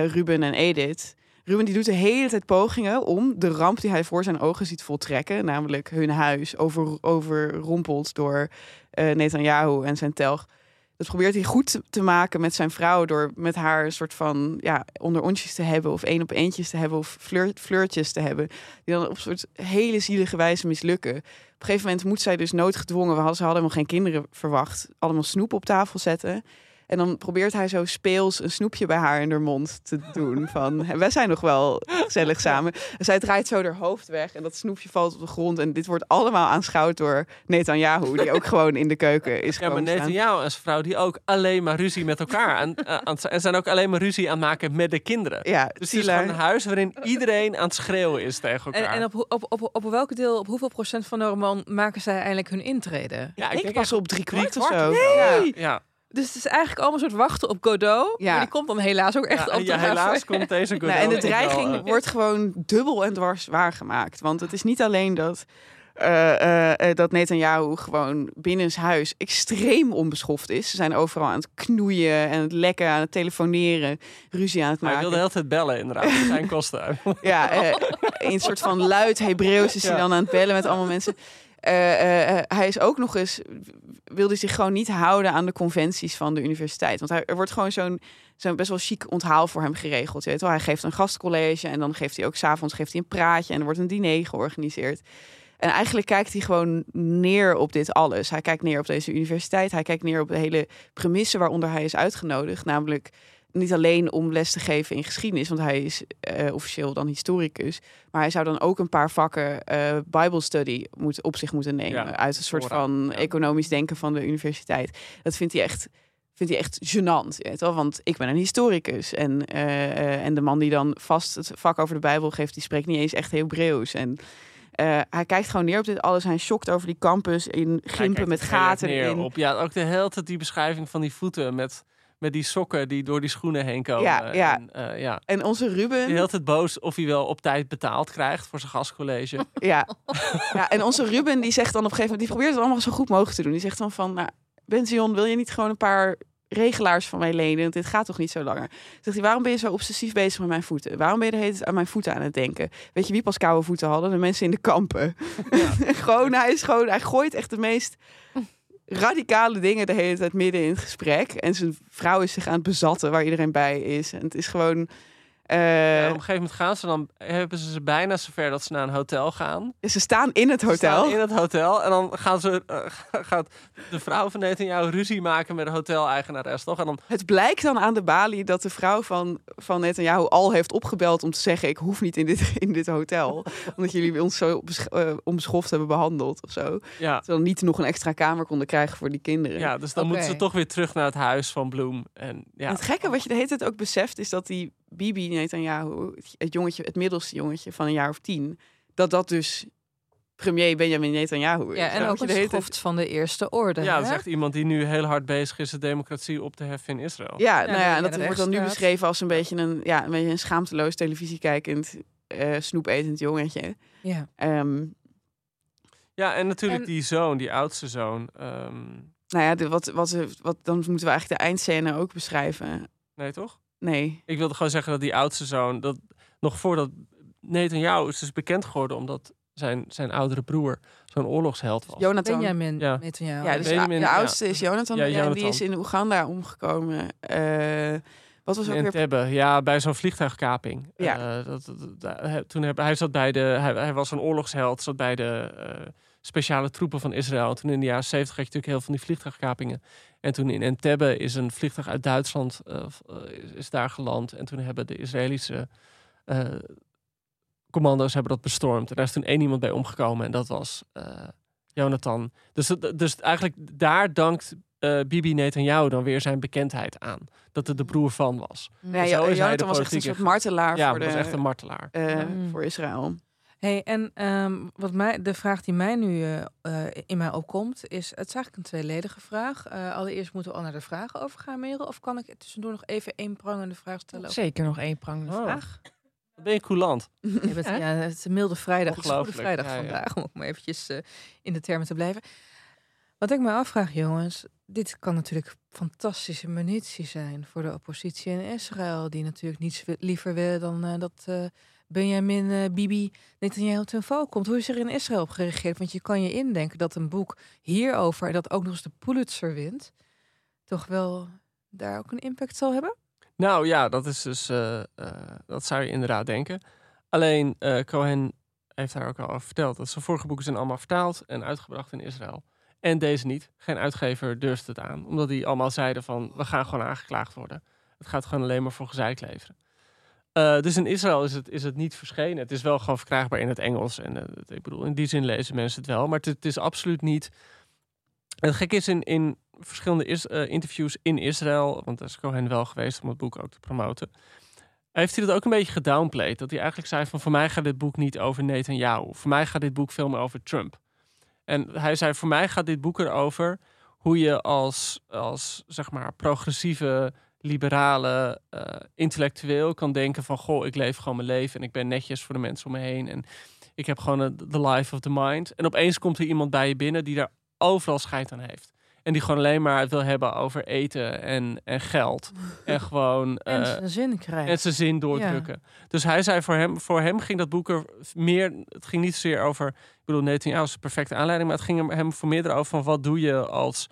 S1: Ruben en Edith. Ruben die doet de hele tijd pogingen om de ramp die hij voor zijn ogen ziet voltrekken, namelijk hun huis over, overrompeld door eh Netanyahu en zijn telg. Dat probeert hij goed te- maken met zijn vrouw door met haar een soort van ja, onder onsjes te hebben of één op eentjes te hebben of flirt, flirtjes te hebben. Die dan op een soort hele zielige wijze mislukken. Op een gegeven moment moet zij dus noodgedwongen, we ze hadden helemaal geen kinderen verwacht, allemaal snoep op tafel zetten. En dan probeert hij zo speels een snoepje bij haar in haar mond te doen. Van, wij zijn nog wel gezellig samen. En zij draait zo haar hoofd weg en dat snoepje valt op de grond. En dit wordt allemaal aanschouwd door Netanyahu, die ook gewoon in de keuken is
S2: Ja, maar. Netanyahu en zijn vrouw die ook alleen maar ruzie met elkaar aan, eh, aan het- en zijn ook alleen maar ruzie aan het maken met de kinderen.
S1: Ja,
S2: Dus het is gewoon een huis waarin iedereen aan het schreeuwen is tegen
S3: En,
S2: elkaar.
S3: en op, op, op, op welke deel, op hoeveel procent van de roman maken zij eindelijk hun intrede?
S2: ja,
S1: ik
S2: denk
S1: pas
S2: echt
S1: op drie kwart zo.
S2: of zo.
S1: Ja.
S2: Ja,
S3: Dus het is eigenlijk allemaal een soort wachten op Godot.
S1: Ja.
S3: Maar die komt dan helaas ook echt
S2: ja,
S3: op
S2: ja,
S3: de
S2: helaas komt deze
S1: Nou, en de
S2: Godot wel,
S1: dreiging wordt gewoon dubbel en dwars waargemaakt. Want het is niet alleen dat, eh eh, eh, dat Netanyahu gewoon binnen zijn huis extreem onbeschoft is. Ze zijn overal aan het knoeien en het lekken, aan het telefoneren, ruzie aan het
S2: Maar hij
S1: maken.
S2: wilde de hele tijd bellen inderdaad, zijn kosten.
S1: Ja, in een soort van luid Hebreeuws is hij
S2: Ja.
S1: dan aan het bellen met allemaal mensen. Eh, eh, eh, hij is ook nog eens, wilde zich gewoon niet houden aan de conventies van de universiteit. Want er wordt gewoon zo'n zo'n best wel chic onthaal voor hem geregeld. Weet wel, hij geeft een gastcollege en dan geeft hij ook s'avonds geeft hij een praatje en er wordt een diner georganiseerd. En eigenlijk kijkt hij gewoon neer op dit alles. Hij kijkt neer op deze universiteit. Hij kijkt neer op de hele premisse waaronder hij is uitgenodigd. Namelijk niet alleen om les te geven in geschiedenis, want hij is eh, officieel dan historicus. Maar hij zou dan ook een paar vakken eh Bible study moet, op zich moeten nemen.
S2: Ja,
S1: uit een soort van
S2: ja.
S1: economisch denken van de universiteit. Dat vindt hij echt, vindt hij echt gênant. Je weet wel? Want ik ben een historicus. En, eh, en de man die dan vast het vak over de Bijbel geeft, die spreekt niet eens echt Hebreeuws. En hij kijkt gewoon neer op dit alles. Hij schokt over die campus in gimpen met gaten in.
S2: Op, ja, ook de hele tijd die beschrijving van die voeten met, met die sokken die door die schoenen heen komen.
S1: Ja, ja.
S2: En, eh, ja.
S1: En onze Ruben.
S2: Die hele tijd boos of hij wel op tijd betaald krijgt voor zijn gastcollege.
S1: Ja. ja, en onze Ruben die zegt dan op een gegeven moment, die probeert het allemaal zo goed mogelijk te doen. Die zegt dan van, nou, Benzion, wil je niet gewoon een paar regelaars van mij lenen? Want dit gaat toch niet zo langer. Zegt hij, waarom ben je zo obsessief bezig met mijn voeten? Waarom ben je de hele tijd aan mijn voeten aan het denken? Weet je wie pas koude voeten hadden? De mensen in de kampen. gewoon, hij is gewoon, hij gooit echt de meest radicale dingen de hele tijd midden in het gesprek. En zijn vrouw is zich aan het bezatten waar iedereen bij is. En het is gewoon...
S2: Ja, op een gegeven moment gaan ze dan, hebben ze ze bijna zover dat ze naar een hotel gaan.
S1: ze staan in het
S2: Ze
S1: hotel.
S2: staan in het hotel en dan gaan ze, eh, gaat de vrouw van Netanyahu ruzie maken met de hoteleigenares, toch? En dan,
S1: Het blijkt dan aan de balie dat de vrouw van, van Netanyahu al heeft opgebeld om te zeggen: Ik hoef niet in dit, in dit hotel. omdat jullie ons zo besch- eh, onbeschoft hebben behandeld of zo.
S2: ja,
S1: Ze dan niet nog een extra kamer konden krijgen voor die kinderen.
S2: ja, dus dan moeten ze toch weer terug naar het huis van Bloem. En ja,
S1: En het gekke wat je de hele tijd ook beseft is dat die Bibi Netanyahu, het jongetje, het middelste jongetje van een jaar of tien, dat dat dus premier Benjamin Netanyahu is.
S3: Ja, en ook
S1: je de
S3: een schoft van de eerste orde.
S2: ja, dat is echt iemand die nu heel hard bezig is de democratie op te heffen in Israël.
S1: Ja, nou ja,
S3: ja,
S1: en dat wordt dan nu beschreven als een beetje een, ja, een, beetje een schaamteloos televisiekijkend, eh snoepetend jongetje.
S3: Ja.
S1: Ehm,
S2: Ja, en natuurlijk
S3: En-
S2: die zoon, die oudste zoon. ehm,
S1: nou ja, de, wat, wat, wat, dan moeten we eigenlijk de eindscène ook beschrijven.
S2: nee, toch?
S1: Nee.
S2: Ik wilde gewoon zeggen dat die oudste zoon, dat nog voordat Netanyahu is dus bekend geworden omdat zijn, zijn oudere broer zo'n oorlogsheld was.
S1: Jonathan.
S3: Benjamin
S2: Ja.
S3: Netanyahu.
S1: Ja, dus
S2: Benjamin,
S1: de
S2: ja.
S1: oudste is Jonathan.
S2: Ja,
S1: en die
S2: Jonathan.
S1: is in Oeganda omgekomen. Eh, wat was ook
S2: in
S1: weer...
S2: Tebbe, ja, bij zo'n vliegtuigkaping.
S1: Ja.
S2: Eh, dat, dat, dat- hij- toen heb, hij zat bij de, hij, hij was een oorlogsheld, zat bij de eh, speciale troepen van Israël. En toen in de jaren 70 had je natuurlijk heel veel van die vliegtuigkapingen. En toen in Entebbe is een vliegtuig uit Duitsland eh, eh, is, is daar geland. En toen hebben de Israëlische eh, commando's hebben dat bestormd. En daar is toen één iemand bij omgekomen en dat was eh, Jonathan. Dus, dus eigenlijk daar dankt eh, Bibi Netanyahu dan weer zijn bekendheid aan. Dat het de broer van was.
S1: Nee,
S2: Zo is hij de
S1: Jonathan was echt een soort martelaar
S2: Ja,
S1: voor, de,
S2: was echt een martelaar.
S1: voor Israël.
S3: Hey, en ehm, wat mij, de vraag die mij nu eh, eh, in mij opkomt, is: het is eigenlijk een tweeledige vraag. Eh, allereerst moeten we al naar de vragen overgaan, Merel. Of kan ik tussendoor nog even één prangende vraag stellen?
S4: Zeker nog één prangende
S2: Oh.
S4: vraag.
S2: Wat ben je coulant?
S3: Je bent, ja, het is een milde vrijdag. Het is een goede vrijdag
S2: ja, ja.
S3: vandaag, om ook maar eventjes eh, in de termen te blijven. Wat ik me afvraag, jongens, dit kan natuurlijk fantastische munitie zijn voor de oppositie in Israël, die natuurlijk niets liever willen dan eh, dat eh, Benjamin eh, Bibi Netanyahu ten val komt. Hoe is er in Israël op gereageerd? Want je kan je indenken dat een boek hierover, en dat ook nog eens de Pulitzer wint, toch wel daar ook een impact zal hebben?
S2: Nou ja, dat is dus. eh, eh, dat zou je inderdaad denken. Alleen Cohen heeft daar ook al over verteld. Dat zijn vorige boeken zijn allemaal vertaald en uitgebracht in Israël. En deze niet. Geen uitgever durfde het aan. Omdat die allemaal zeiden van, we gaan gewoon aangeklaagd worden. Het gaat gewoon alleen maar voor gezeik leveren. Uh, dus in Israël is het, is het niet verschenen. Het is wel gewoon verkrijgbaar in het Engels. En uh, ik bedoel, in die zin lezen mensen het wel. Maar het, is absoluut niet... En het gek is in, in verschillende uh, interviews in Israël... want daar is Cohen wel geweest om het boek ook te promoten... heeft hij dat ook een beetje gedownplayed. Dat hij eigenlijk zei van... voor mij gaat dit boek niet over Netanyahu. Voor mij gaat dit boek veel meer over Trump. En hij zei, voor mij gaat dit boek erover... hoe je als, als zeg maar, progressieve liberale uh, intellectueel kan denken van... goh, ik leef gewoon mijn leven en ik ben netjes voor de mensen om me heen. En ik heb gewoon de life of the mind. En opeens komt er iemand bij je binnen die daar overal scheid aan heeft. En die gewoon alleen maar wil hebben over eten en, en geld. En gewoon...
S3: En
S2: uh,
S3: zijn zin krijgen.
S2: En zijn zin doordrukken. Ja. Dus hij zei voor hem, voor hem ging dat boek er meer... Het ging niet zozeer over... Ik bedoel, Netanyahu is een perfecte aanleiding. Maar het ging hem voor meer erover van wat doe je als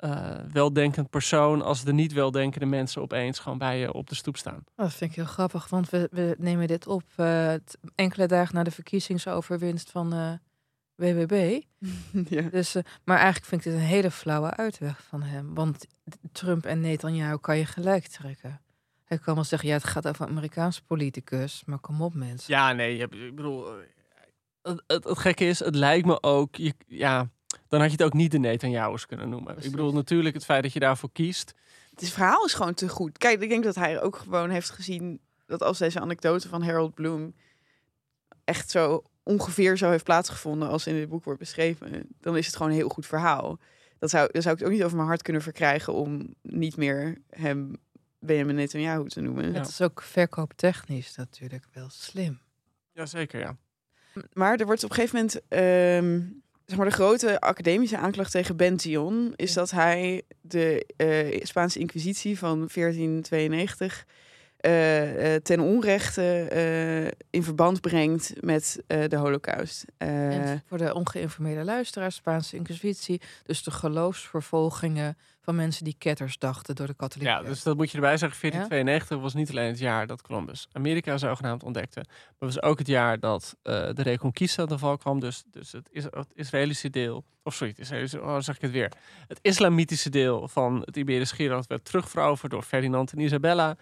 S2: uh, weldenkend persoon als de niet weldenkende mensen opeens gewoon bij je op de stoep staan.
S3: Dat vind ik heel grappig, want we, we nemen dit op uh, enkele dagen na de verkiezingsoverwinst van uh, WWB.
S1: ja.
S3: Dus, maar eigenlijk vind ik dit een hele flauwe uitweg van hem. Want Trump en Netanyahu kan je gelijk trekken. Hij kan wel zeggen, ja, het gaat over een Amerikaanse politicus, maar kom op mensen.
S2: Ja, nee, ik bedoel, het, het, het gekke is, het lijkt me ook, je, ja, dan had je het ook niet de Netanyahu's kunnen noemen. Precies. Ik bedoel natuurlijk het feit dat je daarvoor kiest.
S1: Het verhaal is gewoon te goed. Kijk, ik denk dat hij ook gewoon heeft gezien dat als deze anekdote van Harold Bloom echt zo ongeveer zo heeft plaatsgevonden als in dit boek wordt beschreven, dan is het gewoon een heel goed verhaal. Dat zou, dat zou ik ook niet over mijn hart kunnen verkrijgen om niet meer hem Benjamin Netanyahu te noemen.
S3: Ja. Het is ook verkooptechnisch natuurlijk wel slim.
S2: Jazeker, ja.
S1: Maar er wordt op een gegeven moment um, zeg maar, de grote academische aanklacht tegen Bention is ja. dat hij de uh, Spaanse Inquisitie van 1492 uh, uh, ten onrechte in verband brengt met de Holocaust.
S3: voor de ongeïnformeerde luisteraars, Spaanse Inquisitie, dus de geloofsvervolgingen van mensen die ketters dachten door de katholieken.
S2: Ja, dus dat moet je erbij zeggen. 1492 ja? was niet alleen het jaar dat Columbus Amerika zogenaamd ontdekte, maar was ook het jaar dat uh, de Reconquista de val kwam. Dus, dus het, is, het Israëlische deel, of sorry, het Israëlische, oh, zeg ik het weer. Het islamitische deel van het Iberisch Schiereiland werd terugveroverd door Ferdinand en Isabella.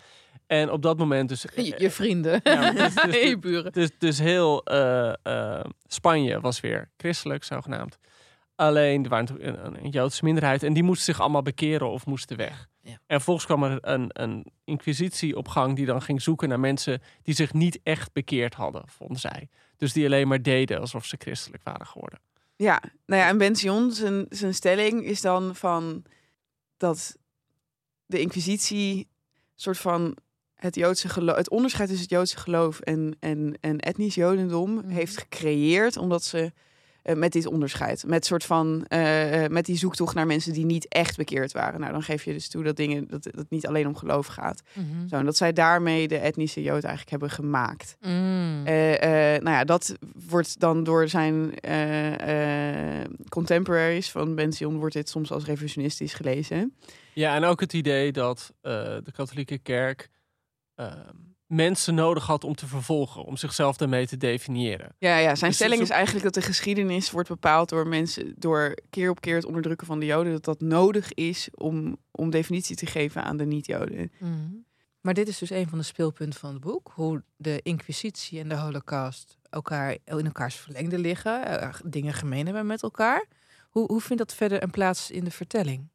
S2: En op dat moment dus...
S3: Je, je vrienden. Ja, dus, dus, buren.
S2: Dus, dus heel uh, uh, Spanje was weer christelijk, zogenaamd. Alleen, er waren een, een, Joodse minderheid en die moesten zich allemaal bekeren of moesten weg.
S3: Ja.
S2: En volgens kwam er een, een inquisitie op gang die dan ging zoeken naar mensen die zich niet echt bekeerd hadden, vonden zij. Dus die alleen maar deden alsof ze christelijk waren geworden.
S1: Ja, nou ja, en Benzion, zijn, zijn stelling is dan van dat de inquisitie soort van het Joodse geloof, het onderscheid tussen het Joodse geloof en, en, en etnisch Jodendom mm -hmm. heeft gecreëerd, omdat ze uh, met dit onderscheid, met soort van uh, met die zoektocht naar mensen die niet echt bekeerd waren. Nou, dan geef je dus toe dat dingen dat het niet alleen om geloof gaat.
S3: Mhm.
S1: Mm -hmm. Zo, en dat zij daarmee de etnische Jood eigenlijk hebben gemaakt.
S3: Mm.
S1: Uh, nou ja, dat wordt dan door zijn contemporaries van Benzion wordt dit soms als revolutionistisch gelezen.
S2: Ja, en ook het idee dat de katholieke kerk uh, mensen nodig had om te vervolgen, om zichzelf daarmee te definiëren.
S1: Ja, ja zijn dus stelling is eigenlijk dat de geschiedenis wordt bepaald door mensen, door keer op keer het onderdrukken van de Joden, dat dat nodig is om, om definitie te geven aan de niet-Joden.
S3: Mm. Maar dit is dus een van de speelpunten van het boek, hoe de Inquisitie en de Holocaust elkaar in elkaars verlengde liggen, uh, dingen gemeen hebben met elkaar. Hoe, hoe vindt dat verder een plaats in de vertelling?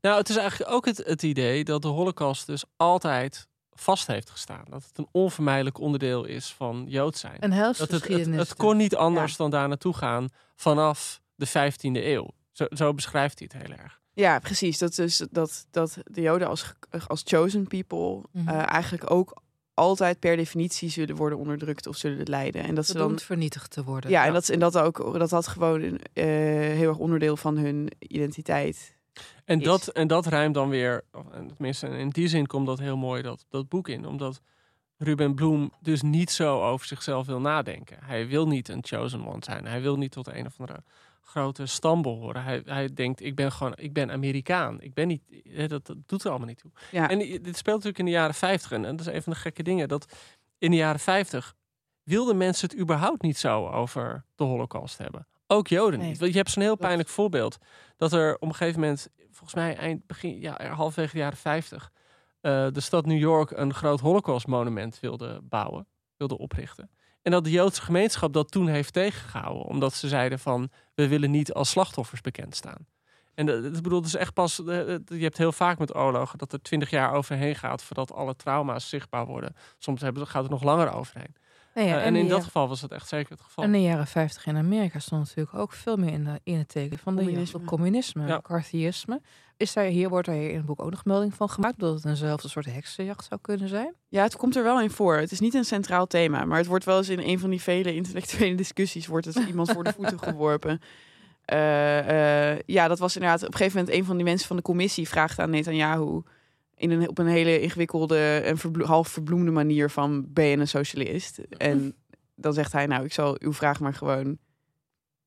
S2: Nou, het is eigenlijk ook het, het idee dat de Holocaust dus altijd vast heeft gestaan. Dat het een onvermijdelijk onderdeel is van Jood zijn.
S3: Een
S2: dat het, het, het, kon niet anders ja. dan daar naartoe gaan vanaf de 15e eeuw. Zo, zo, beschrijft hij het heel erg.
S1: Ja, precies. Dat, dus, dat, dat de Joden als, als chosen people mm -hmm. uh, eigenlijk ook altijd per definitie zullen worden onderdrukt of zullen lijden. En dat ze dan
S3: vernietigd te worden.
S1: Ja, ja, en dat, en dat ook dat had gewoon uh, heel erg onderdeel van hun identiteit.
S2: En dat, en dat ruimt dan weer, tenminste in die zin komt dat heel mooi dat, dat boek in. Omdat Ruben Bloem dus niet zo over zichzelf wil nadenken. Hij wil niet een chosen one zijn. Hij wil niet tot een of andere grote stam behoren. Hij, hij denkt, ik ben gewoon, ik ben Amerikaan. Ik ben niet, dat, dat doet er allemaal niet toe.
S1: Ja.
S2: En dit speelt natuurlijk in de jaren 50. En dat is een van de gekke dingen. Dat in de jaren 50 wilden mensen het überhaupt niet zo over de holocaust hebben. Ook Joden
S3: Nee.
S2: niet. Want je hebt zo'n heel pijnlijk voorbeeld. Dat er op een gegeven moment, volgens mij eind, begin, ja, halverwege de jaren 50, eh, de stad New York een groot holocaustmonument wilde bouwen, wilde oprichten. En dat de Joodse gemeenschap dat toen heeft tegengehouden. Omdat ze zeiden van, we willen niet als slachtoffers bekend staan. En dat, dat bedoel, dus echt pas, eh, eh, je hebt heel vaak met oorlogen dat er twintig jaar overheen gaat voordat alle trauma's zichtbaar worden. Soms gaat het nog langer overheen.
S3: Nou ja,
S2: Eh, en in
S3: die
S2: dat geval was dat echt zeker het geval.
S3: En in de jaren 50 in Amerika stond natuurlijk ook veel meer in, de, in het teken van de
S1: Communisme.
S3: communisme, communisme
S2: Ja.
S3: McCarthyisme. Is daar, hier wordt er hier in het boek ook nog melding van gemaakt dat het eenzelfde soort heksenjacht zou kunnen zijn.
S1: Ja, het komt er wel in voor. Het is niet een centraal thema, maar het wordt wel eens in een van die vele intellectuele discussies wordt het iemand voor de voeten geworpen. Eh, eh, ja, dat was inderdaad op een gegeven moment een van die mensen van de commissie vraagt aan Netanyahu in een, op een hele ingewikkelde en verblo- half verbloemde manier van ben je een socialist? En dan zegt hij nou, ik zal uw vraag maar gewoon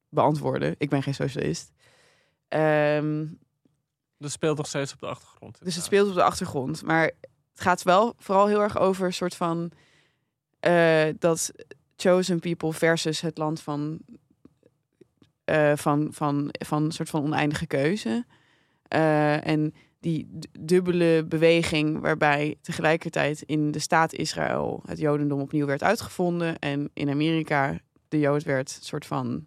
S1: beantwoorden. Ik ben geen socialist. Ehm,
S2: Dat speelt nog steeds op de achtergrond.
S1: dus het speelt op de achtergrond. Maar het gaat wel vooral heel erg over een soort van eh, dat chosen people versus het land van, eh, van, van, van een soort van oneindige keuze. Eh, en die dubbele beweging waarbij tegelijkertijd in de staat Israël het Jodendom opnieuw werd uitgevonden en in Amerika de Jood werd een soort van,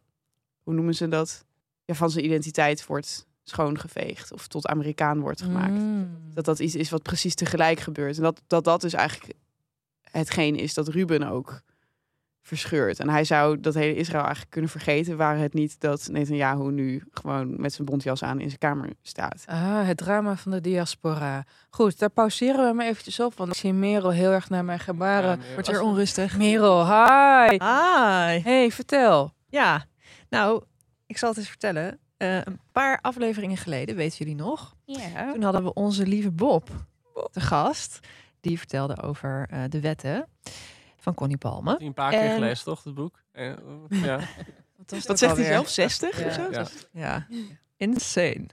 S1: hoe noemen ze dat? Ja, van zijn identiteit wordt schoongeveegd of tot Amerikaan wordt gemaakt
S3: Mm.
S1: dat dat iets is wat precies tegelijk gebeurt. En dat dat, dat dus eigenlijk hetgeen is dat Ruben ook verscheurt. En hij zou dat hele Israël eigenlijk kunnen vergeten... waren het niet dat Netanyahu nu gewoon met zijn bontjas aan in zijn kamer staat.
S3: Ah, het drama van de diaspora. Goed, daar pauzeren we maar eventjes op, want ik zie Merel heel erg naar mijn gebaren.
S2: Ja,
S4: Wordt weer onrustig.
S3: Merel, hi!
S4: Hi.
S3: Hey, vertel.
S4: Ja, nou, ik zal het eens vertellen. Eh, een paar afleveringen geleden, weten jullie nog?
S3: Ja.
S4: Toen hadden we onze lieve Bob te gast. Die vertelde over eh, de wetten van Connie Palme.
S2: Die een paar keer
S4: En-
S2: gelezen, toch, het boek? Eh, ja.
S1: Dat zegt hij zelf, 60 of zo?
S2: Ja.
S4: Ja, insane.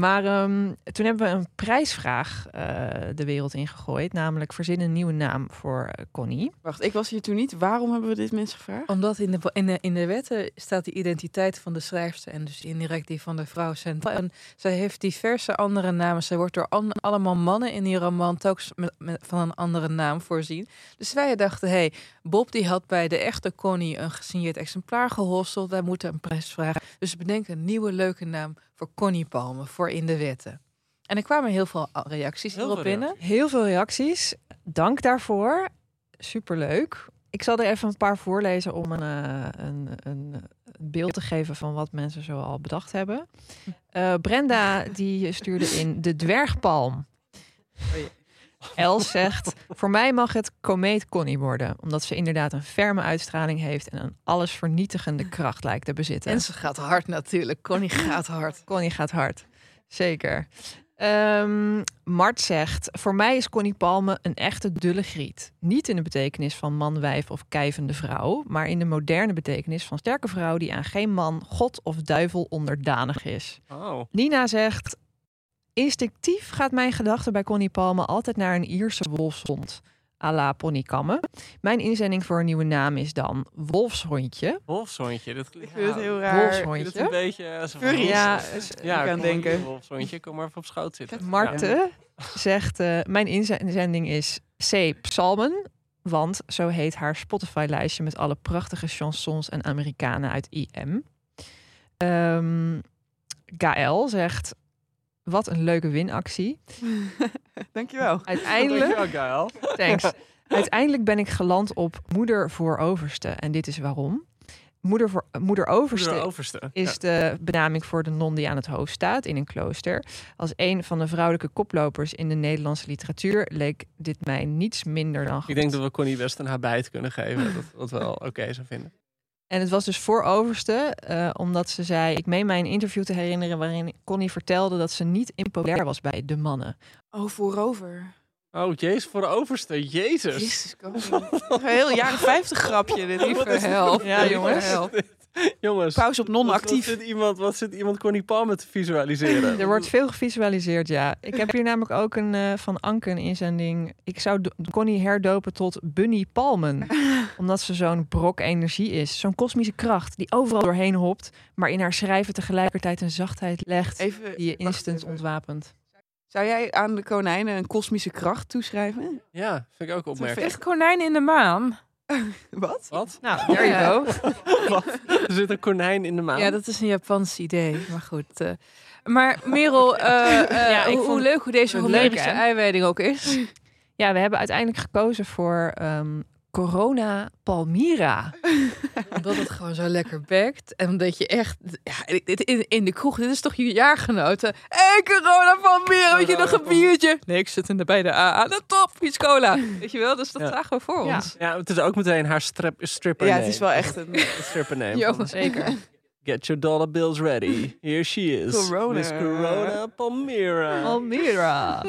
S4: Maar ehm, toen hebben we een prijsvraag eh, de wereld ingegooid. Namelijk verzin een nieuwe naam voor eh, Connie.
S1: Wacht, ik was hier toen niet. Waarom hebben we dit mensen gevraagd?
S3: Omdat in de, in, de, in de wetten staat de identiteit van de schrijfster en dus indirect die van de vrouw centraal. En zij heeft diverse andere namen. Zij wordt door an- allemaal mannen in die roman telkens met, met- van een andere naam voorzien. Dus wij dachten, hé, hey, Bob die had bij de echte Connie een gesigneerd exemplaar gehosteld. Wij moeten een prijs vragen. Dus bedenk een nieuwe leuke naam voor Connie Palme, voor in de wetten. En er kwamen heel veel reacties
S2: Heel
S3: hierop
S2: veel
S3: binnen.
S4: Heel veel reacties. Dank daarvoor. Superleuk. Ik zal er even een paar voorlezen om een, eh, een, een, beeld te geven van wat mensen zo al bedacht hebben. Eh, Brenda die stuurde in de dwergpalm. Els zegt, voor mij mag het komeet Connie worden. Omdat ze inderdaad een ferme uitstraling heeft en een allesvernietigende kracht lijkt te bezitten.
S3: En ze gaat hard natuurlijk. Connie gaat hard.
S4: Connie gaat hard. Zeker. Ehm, Mart zegt: Voor mij is Connie Palme een echte dulle griet. Niet in de betekenis van man, wijf of kijvende vrouw, maar in de moderne betekenis van sterke vrouw die aan geen man, god of duivel onderdanig is.
S2: Oh.
S4: Nina zegt: Instinctief gaat mijn gedachte bij Connie Palme altijd naar een Ierse wolfshond. à la ponykammen. Mijn inzending voor een nieuwe naam is dan Wolfshondje.
S2: Wolfshondje. Dat,
S1: Ik vind het heel raar.
S4: Wolfshondje.
S2: Dat is een beetje... eh, van,
S1: Furry.
S4: Ja,
S2: ja,
S1: ik
S2: kom
S1: denken.
S2: Wolfshondje, kom maar even op schoot zitten.
S4: Marten zegt: eh, Mijn inzending is C. Psalmen. Want zo heet haar Spotify-lijstje met alle prachtige chansons en Amerikanen uit IM. Ehm Gaël zegt: Wat een leuke winactie.
S1: Dankjewel.
S4: Uiteindelijk,
S2: Dankjewel,
S4: thanks. Uiteindelijk ben ik geland op moeder voor overste. En dit is waarom. Moeder, voor, moeder overste is de benaming voor de non die aan het hoofd staat in een klooster. Als een van de vrouwelijke koplopers in de Nederlandse literatuur leek dit mij niets minder dan goed.
S2: Ik denk dat we Connie best een habijt kunnen geven. Dat dat wel oké zou vinden.
S4: En het was dus voor overste, eh, omdat ze zei... Ik meen mij een interview te herinneren waarin Connie vertelde... dat ze niet impopulair was bij de mannen.
S1: Oh, voorover.
S2: Oh, jezus, voor de overste. Jezus.
S1: Jezus, Een heel jaren 50 grapje. Dit lieve.
S4: Ja, jongens.
S2: Jongens.
S1: Pauze op
S2: Wat, wat,
S1: non-actief.
S2: zit iemand, wat zit iemand Connie Palmer te visualiseren?
S4: Er wordt veel gevisualiseerd, ja. Ik heb hier namelijk ook een eh, van Anke een inzending. Ik zou Connie herdopen tot Bunny Palmen. omdat ze zo'n brok energie is. Zo'n kosmische kracht die overal doorheen hopt. Maar in haar schrijven tegelijkertijd een zachtheid legt.
S1: Even,
S4: die je instant
S1: even.
S4: ontwapent.
S1: Zou jij aan de konijnen een kosmische kracht toeschrijven?
S2: Ja, vind ik ook opmerkelijk.
S3: Echt konijn in de maan.
S1: Wat?
S2: Wat?
S4: Nou, there you go.
S2: Wat? Er zit een konijn in de maan.
S3: Ja, dat is een Japans idee. Maar goed. eh. maar Merel, eh, eh,
S4: Ja, ik
S3: hoe, leuk hoe deze Homerische eiwijding ook is.
S4: Ja, we hebben uiteindelijk gekozen voor ehm, Corona Palmira.
S3: Omdat het gewoon zo lekker bekt. En omdat je echt... Ja, in, in de kroeg, dit is toch je jaargenoten. Hé, corona van meer, weet je nog een biertje? Nee, ik zit in de, bij de AA. De top, iets cola. Weet je wel, dus dat
S2: Ja.
S3: zagen we voor
S4: Ja.
S3: ons.
S2: Ja, het is ook meteen haar strip, stripper
S1: Ja, het is wel echt een...
S2: stripper name.
S3: Jo.
S2: van,
S4: Zeker.
S2: Get your dollar bills ready. Here she is.
S1: Corona.
S2: Miss Corona Palmira.
S4: Palmira.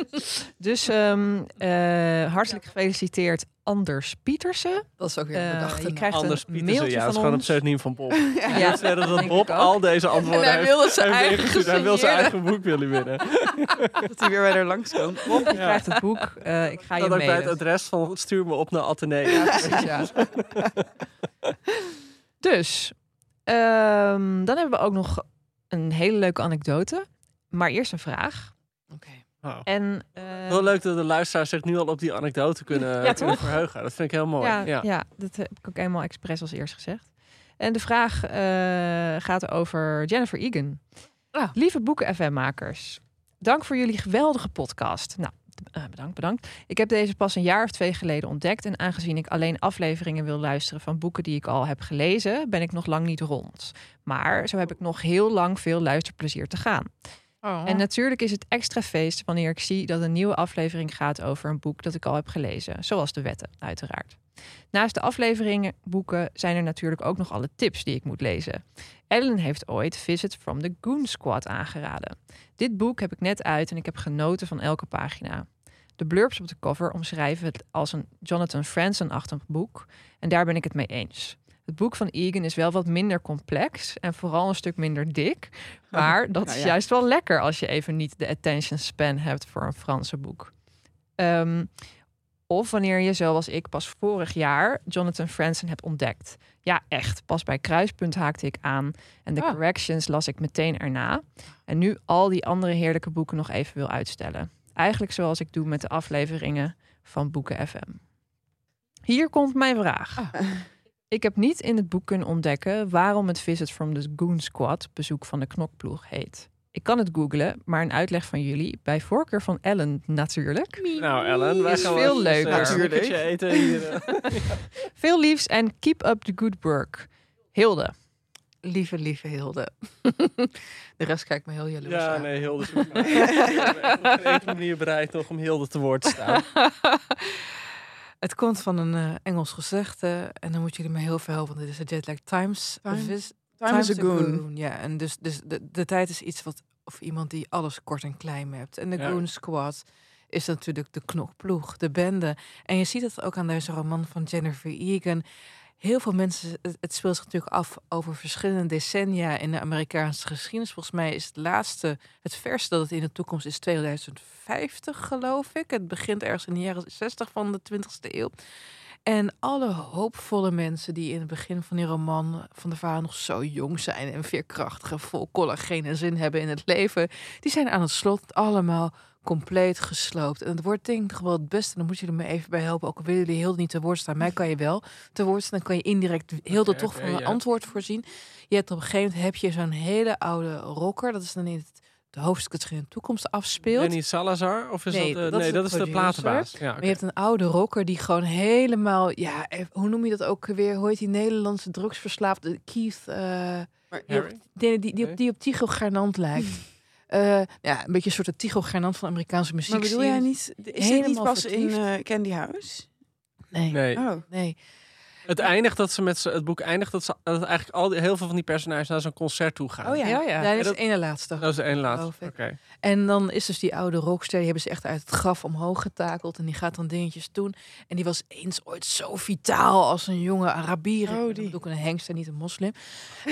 S4: dus ehm, eh, hartelijk gefeliciteerd Anders Pietersen.
S3: Dat is ook weer
S4: Eh,
S3: een bedachte
S4: je krijgt
S2: Anders
S4: een
S2: Pietersen,
S4: mailtje
S2: ja, dat is
S4: van
S2: gewoon een
S4: ons.
S2: pseudoniem van Bob.
S4: Ja,
S2: Ja, dat
S4: denk
S2: dat Bob al deze antwoorden
S3: En hij
S2: heeft.
S3: wilde zijn
S2: heeft
S3: eigen.
S2: Hij wil zijn eigen boek willen winnen.
S1: Dat hij weer bij haar langskomt.
S4: Bob, je krijgt het boek. Eh, ik ga je
S2: Dat ook bij het adres van stuur me op naar.
S4: Ja, precies, ja. dus, ehm, dan hebben we ook nog een hele leuke anekdote. Maar eerst een vraag.
S3: Oké.
S2: Oh.
S4: En, eh,
S2: Heel leuk dat de luisteraars zich nu al op die anekdote kunnen,
S4: Ja,
S2: kunnen
S4: toch?
S2: verheugen. Dat vind ik heel mooi.
S4: Ja,
S2: Ja,
S4: ja. dat heb ik ook eenmaal expres als eerst gezegd. En de vraag eh, gaat over Jennifer Egan.
S3: Ah.
S4: Lieve boeken FM-makers, dank voor jullie geweldige podcast. Nou, eh, bedankt, bedankt. Ik heb deze pas een jaar of twee geleden ontdekt. En aangezien ik alleen afleveringen wil luisteren van boeken die ik al heb gelezen, ben ik nog lang niet rond. Maar zo heb ik nog heel lang veel luisterplezier te gaan.
S3: Oh.
S4: En natuurlijk is het extra feest wanneer ik zie dat een nieuwe aflevering gaat over een boek dat ik al heb gelezen, zoals de wetten, uiteraard. Naast de afleveringen boeken zijn er natuurlijk ook nog alle tips die ik moet lezen. Ellen heeft ooit Visit from the Goon Squad aangeraden. Dit boek heb ik net uit en ik heb genoten van elke pagina. De blurbs op de cover omschrijven het als een Jonathan Franzen-achtig boek en daar ben ik het mee eens. Het boek van Egan is wel wat minder complex en vooral een stuk minder dik. Maar dat
S1: Nou
S4: is juist wel lekker als je even niet de attention span hebt voor een Franse boek. Ehm, of wanneer je, zoals ik, pas vorig jaar Jonathan Franzen hebt ontdekt. Ja, echt. Pas bij Kruispunt haakte ik aan en de
S3: Ah.
S4: corrections las ik meteen erna. En nu al die andere heerlijke boeken nog even wil uitstellen. Eigenlijk zoals ik doe met de afleveringen van Boeken FM. Hier komt mijn vraag. Ik heb niet in het boek kunnen ontdekken waarom het Visit from the Goon Squad, bezoek van de knokploeg, heet. Ik kan het googlen, maar een uitleg van jullie, bij voorkeur van Ellen natuurlijk.
S2: Nou, Ellen, wij
S4: Is
S2: gaan
S4: veel leuker.
S2: eh,
S1: Natuurlijk.
S2: een eten hier. eh.
S4: Veel liefs en keep up the good work. Hilde.
S3: Lieve, lieve Hilde. de rest kijkt me heel jaloers
S2: Ja,
S3: aan.
S2: nee, Hilde. is op enkele manier bereid nog om Hilde te woord te staan.
S3: Het komt van een eh, Engels gezegde. En dan moeten jullie me heel veel helpen. Want dit is de jetlag times.
S1: Time is a goon.
S3: Ja, en dus, dus de, de tijd is iets wat... Of iemand die alles kort en klein hebt. En de
S2: Ja.
S3: Goon Squad is natuurlijk de knokploeg, de bende. En je ziet het ook aan deze roman van Jennifer Egan. Heel veel mensen, het, het speelt zich natuurlijk af over verschillende decennia in de Amerikaanse geschiedenis. Volgens mij is het laatste, het verste dat het in de toekomst is 2050, geloof ik. Het begint ergens in de jaren 60 van de 20ste eeuw. En alle hoopvolle mensen die in het begin van die roman van de verhaal nog zo jong zijn en veerkrachtig en vol collageen en zin hebben in het leven, die zijn aan het slot allemaal compleet gesloopt. En het wordt denk ik wel het beste. Dan moeten jullie me even bij helpen. Ook al willen jullie heel niet te woord staan. Mij kan je wel te woord staan. Dan kan je indirect heel
S2: Oké,
S3: toch van een antwoord voorzien. Je hebt op een gegeven moment heb je zo'n hele oude rocker. Dat is dan in het de hoofdstuk dat zich in de toekomst afspeelt.
S2: Benny Salazar? Of is
S3: Nee,
S2: dat, eh,
S3: dat
S2: nee,
S3: de
S2: dat is de platenbaas. Ja,
S3: Maar je hebt een oude rocker die gewoon helemaal, ja, eh, hoe noem je dat ook weer? Hoe heet die Nederlandse drugsverslaafde Keith? eh,
S1: Maar
S3: die, op, die, die, die,
S2: Nee.
S3: die op Tycho Gernand lijkt. Eh, ja, een beetje een soort de Tycho Gernand van Amerikaanse muziek.
S1: Maar bedoel jij niet... Is dit niet
S3: Helemaal
S1: pas in Candy House?
S3: Nee.
S2: Nee.
S1: Oh.
S3: nee.
S2: Het eindigt dat ze met z'n- het boek eindigt dat ze dat eigenlijk al die, heel veel van die personages naar zo'n concert toe gaan.
S4: Oh ja.
S3: Ja, ja. dat is
S2: dat-
S3: de ene laatste.
S2: Dat is de ene laatste. Oké.
S3: En dan is dus die oude rockster, die hebben ze echt uit het graf omhoog getakeld. En die gaat dan dingetjes doen. En die was eens ooit zo vitaal als een jonge Arabier.
S1: Oh, die.
S3: die. Ik een hengst en niet een moslim.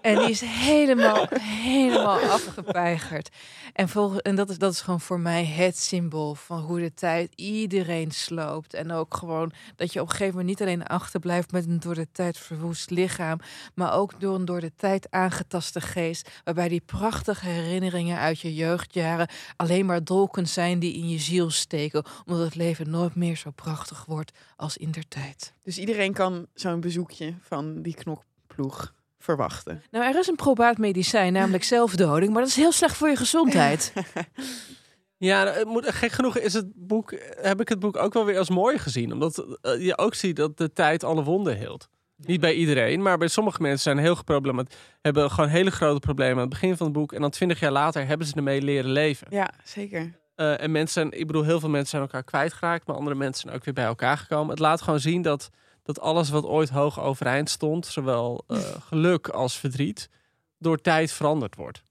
S3: en die is helemaal, helemaal afgepeigerd. En, volgens, en dat, is, dat is gewoon voor mij het symbool van hoe de tijd iedereen sloopt. En ook gewoon dat je op een gegeven moment niet alleen achterblijft met een door de tijd verwoest lichaam. Maar ook door een door de tijd aangetaste geest. Waarbij die prachtige herinneringen uit je jeugdjaren alleen maar dolken zijn die in je ziel steken. Omdat het leven nooit meer zo prachtig wordt als in der tijd.
S1: Dus iedereen kan zo'n bezoekje van die knokploeg verwachten.
S3: Nou, er is een probaat medicijn, namelijk zelfdoding. Maar dat is heel slecht voor je gezondheid.
S2: Ja, het moet, gek genoeg is het boek, heb ik het boek ook wel weer als mooi gezien. Omdat eh, je ook ziet dat de tijd alle wonden heelt. Niet bij iedereen, maar bij sommige mensen zijn heel geproblemet. Hebben gewoon hele grote problemen aan het begin van het boek. En dan twintig jaar later hebben ze ermee leren leven.
S1: Ja, zeker.
S2: Eh, en mensen, ik bedoel, heel veel mensen zijn elkaar kwijtgeraakt. Maar andere mensen zijn ook weer bij elkaar gekomen. Het laat gewoon zien dat, dat alles wat ooit hoog overeind stond, zowel eh, geluk als verdriet, door tijd veranderd wordt.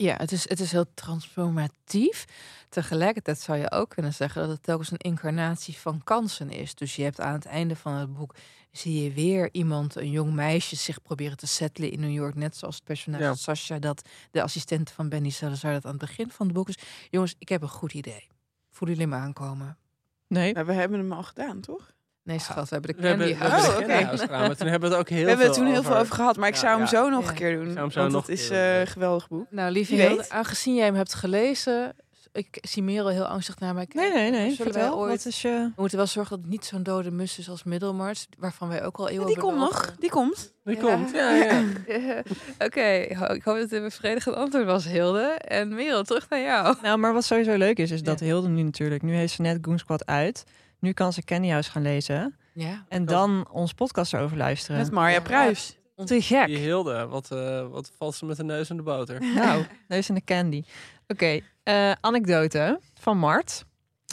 S3: Ja, het is, het is heel transformatief. Tegelijkertijd zou je ook kunnen zeggen dat het telkens een incarnatie van kansen is. Dus je hebt aan het einde van het boek zie je weer iemand, een jong meisje, zich proberen te settelen in New York. Net zoals het personage
S2: Ja.
S3: Sasha, dat de assistente van Benny Salazar dat aan het begin van het boek is. Jongens, ik heb een goed idee. Voelen jullie me aankomen?
S4: Nee.
S1: Maar we hebben hem al gedaan, toch?
S3: Nee, schat, we hebben de
S2: We hebben, we
S3: Candy
S2: hebben
S3: House.
S2: de
S1: Oh,
S2: gedaan, maar toen hebben we het ook heel
S1: we hebben
S2: veel
S1: het toen heel veel over gehad, maar ik
S2: Ja,
S1: zou hem
S2: ja.
S1: zo nog
S3: Ja.
S1: een keer doen.
S2: Ik zou hem zo
S1: want
S2: nog
S1: het is eh, een geweldig boek.
S3: Nou, lieve. Hilde, aangezien jij hem hebt gelezen, ik zie Merel heel angstig naar mij
S4: Nee,
S3: kijken.
S4: nee, nee.
S3: Zullen
S4: Vertel,
S3: ooit
S4: wat is je...
S3: We moeten wel zorgen dat het niet zo'n dode mus is als Middelmars, waarvan wij ook al eeuwen
S1: die komt nog, die komt.
S2: Die
S3: Ja.
S2: komt, ja, ja.
S3: Ja. Oké, ho- ik hoop dat het een bevredigend antwoord was, Hilde. En Merel, terug naar jou.
S4: Nou, maar wat sowieso leuk is, is dat
S3: Ja.
S4: Hilde nu natuurlijk... Nu heeft ze net Goon Squad uit. Nu kan ze Candy House gaan lezen.
S3: Ja.
S4: En dan ons podcast erover luisteren.
S1: Met Marja
S3: Ja.
S1: Pruis.
S4: Te gek.
S2: Die Hilde, wat, eh, wat valt ze met de neus in de boter?
S4: Nou, neus in de candy. Oké, eh, anekdote van Mart.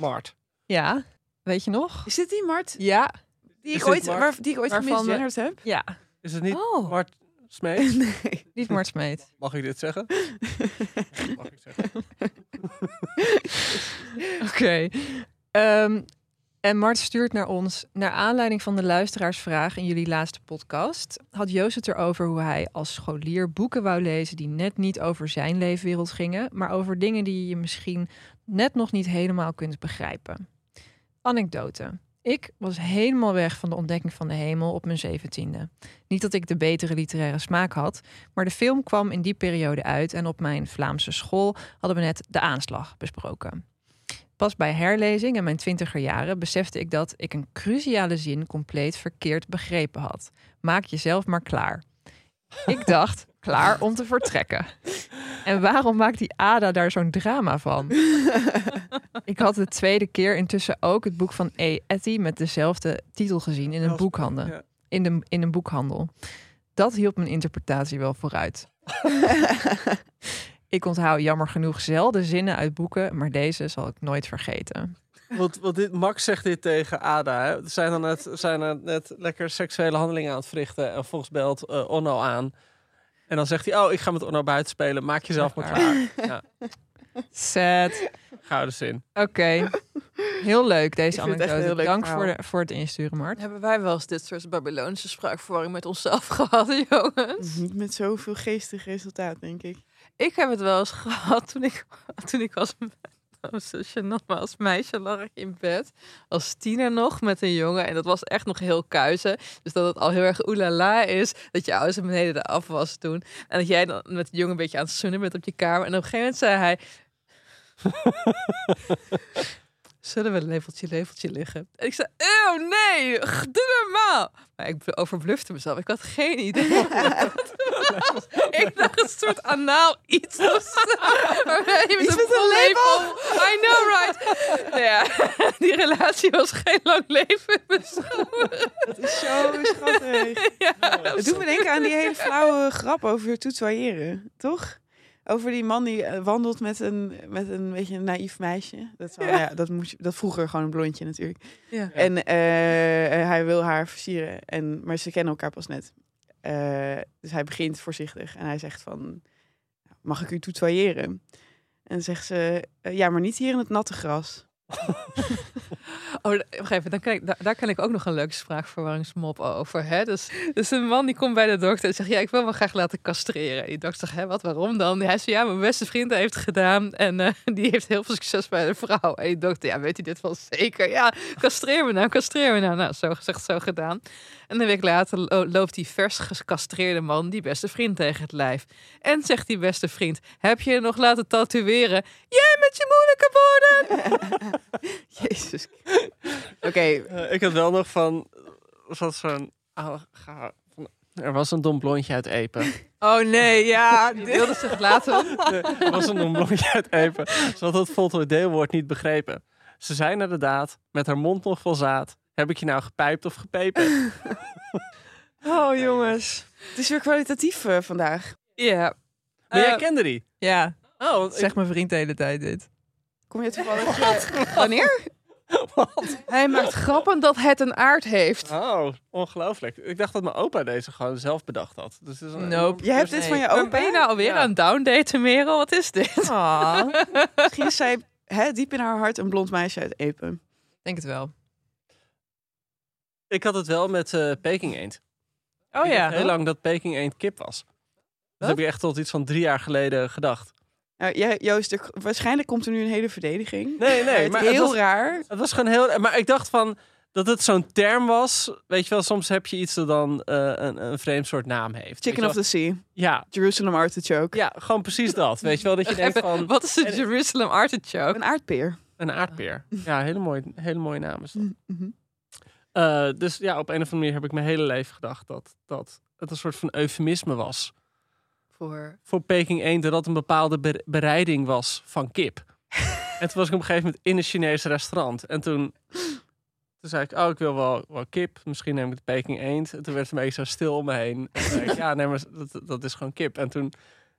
S2: Mart.
S4: Ja, weet je nog?
S1: Is dit die Mart
S4: Ja.
S1: die
S2: Is
S1: ik
S2: dit
S1: ooit, waar, die ik ooit gemisgenderd heb?
S4: Ja,
S2: Is het niet
S3: Oh.
S2: Mart Smeet?
S1: Nee.
S4: niet Mart Smeet.
S2: Mag ik dit zeggen? Mag ik zeggen?
S4: Oké. Ehm, en Mart stuurt naar ons, naar aanleiding van de luisteraarsvraag in jullie laatste podcast, had Joost het erover hoe hij als scholier boeken wou lezen die net niet over zijn leefwereld gingen, maar over dingen die je misschien net nog niet helemaal kunt begrijpen. Anekdote. Ik was helemaal weg van de ontdekking van de hemel op mijn zeventiende. Niet dat ik de betere literaire smaak had, maar de film kwam in die periode uit en op mijn Vlaamse school hadden we net de aanslag besproken. Pas bij herlezing in mijn twintiger jaren besefte ik dat ik een cruciale zin compleet verkeerd begrepen had. Maak jezelf maar klaar. Ik dacht, klaar om te vertrekken. En waarom maakt die Ada daar zo'n drama van? Ik had de tweede keer intussen ook het boek van E. Etty met dezelfde titel gezien in een boekhandel. In, de, in een boekhandel. Dat hielp mijn interpretatie wel vooruit. ik onthoud jammer genoeg zelden zinnen uit boeken, maar deze zal ik nooit vergeten.
S2: Want, want dit, Max zegt dit tegen Ada. Hè? Ze zijn dan net, zijn er net lekker seksuele handelingen aan het verrichten. En volgens belt eh, Onno aan. En dan zegt hij, oh, ik ga met Onno buiten spelen. Maak jezelf maar klaar. Ja,
S4: Sad.
S2: gouden zin.
S4: Oké. Heel leuk deze anekdote.
S1: leuk
S4: Dank voor, de, voor het insturen, Mart.
S3: Hebben wij wel eens dit soort Babylonische spraakverwarring met onszelf gehad, jongens?
S1: Niet met zoveel geestig resultaat, denk ik.
S3: Ik heb het wel eens gehad toen ik, toen ik als, als, gênant, maar als meisje lag ik in bed. Als tiener nog met een jongen. En dat was echt nog heel kuizen. Dus dat het al heel erg oelala is. Dat je ouders beneden de afwas doen. En dat jij dan met de jongen een beetje aan het zoenen bent op je kamer. En op een gegeven moment zei hij... Zullen we leveltje, leveltje liggen? En ik zei, eeuw, nee, doe normaal. Maar ik overblufte mezelf. Ik had geen idee. ik dacht een soort anaal iets of zo. Waarbij je met
S1: Iets
S3: een
S1: met een
S3: lepel... I know, right? Nou ja, die relatie was geen lang leven beschouwen.
S1: Dat is zo schattig.
S3: Ja.
S1: Het doet me denken aan die hele flauwe grap over toetoyeren, toch? Over die man die eh, wandelt met een, met een beetje een naïef meisje. Dat, is wel- ja. dat, moest, je- dat vroeger gewoon een blondje natuurlijk.
S3: Ja.
S1: En eh, hij wil haar versieren. En, maar ze kennen elkaar pas net. Eh, dus hij begint voorzichtig. En hij zegt van, mag ik u tutoyeren? En zegt ze, "Eh, ja, maar niet hier in het natte gras.
S3: Oh, wacht even, dan kan ik, daar, kan ik ook nog een leuke spraakverwarringsmop over. Hè? Dus, dus een man die komt bij de dokter en zegt, ja, ik wil me graag laten castreren. En die dokter zegt, hè, wat, waarom dan? Hij zegt, ja, mijn beste vriend heeft het gedaan en eh, die heeft heel veel succes bij de vrouw. En die dokter, ja, weet u dit wel zeker? Ja, castreer me nou, castreer me nou. Nou, zo gezegd, zo gedaan. En een week later lo- loopt die vers gecastreerde man die beste vriend tegen het lijf. En zegt die beste vriend, heb je je nog laten tatoeëren? Jij met je moeilijke woorden!
S1: Jezus. Oké,
S2: Eh, ik had wel nog van, van zo'n... oude ga- van- er was een dom blondje uit Epen.
S3: Oh nee, ja, die wilde zich laten.
S2: er was een dom blondje uit Epen. Ze had het voltooid deelwoord niet begrepen. Ze zei inderdaad, met haar mond nog vol zaad... Heb ik je nou gepijpt of gepepen?
S4: Oh, jongens.
S1: het is weer kwalitatief eh, vandaag.
S3: Ja.
S2: Maar jij
S3: Eh,
S2: kende die?
S4: Ja,
S2: Oh, ik-
S4: zeg mijn vriend de hele tijd dit.
S1: Kom je toevallig... eh, wanneer?
S3: Hij maakt grappen dat het een aard heeft.
S2: Oh, ongelooflijk. Ik dacht dat mijn opa deze gewoon zelf bedacht had. Dus is een
S4: Nope.
S1: Jij hebt dit
S4: Nee.
S1: van je opa?
S3: ben je nou alweer
S2: Ja.
S3: aan downdaten, Merel? Wat is dit?
S4: Ah,
S1: Misschien is zij hè, diep in haar hart een blond meisje uit Epen.
S4: denk het wel.
S2: Ik had het wel met eh Peking eend.
S4: Oh
S2: ik
S4: ja.
S2: heel lang dat Peking eend kip was. Dat heb ik echt tot iets van drie jaar geleden gedacht.
S1: Nou, Joost, waarschijnlijk komt er nu een hele verdediging.
S2: Nee, nee, maar het
S1: heel
S2: was,
S1: raar.
S2: het was gewoon heel... Maar ik dacht van dat het zo'n term was. Weet je wel, soms heb je iets dat dan eh, een, een vreemd soort naam heeft.
S1: Chicken of the Sea.
S2: Ja,
S1: Jerusalem Artichoke.
S2: ja, gewoon precies dat. Weet je wel, dat je denkt van
S3: Wat is de Jerusalem Artichoke?
S1: Een aardpeer.
S2: een aardpeer. Ja, hele mooie, hele mooie naam is dat.
S1: Mhm.
S2: Eh, dus ja, op een of andere manier heb ik mijn hele leven gedacht dat, dat het een soort van eufemisme was.
S3: Voor...
S2: Voor Peking eend dat dat een bepaalde be- bereiding was van kip. en toen was ik op een gegeven moment in een Chinees restaurant. En toen, toen zei ik, oh, ik wil wel, wel kip. Misschien neem ik de Peking eend. En toen werd het een beetje zo stil om me heen. En toen zei ik, ja, nee, maar dat, dat is gewoon kip. En toen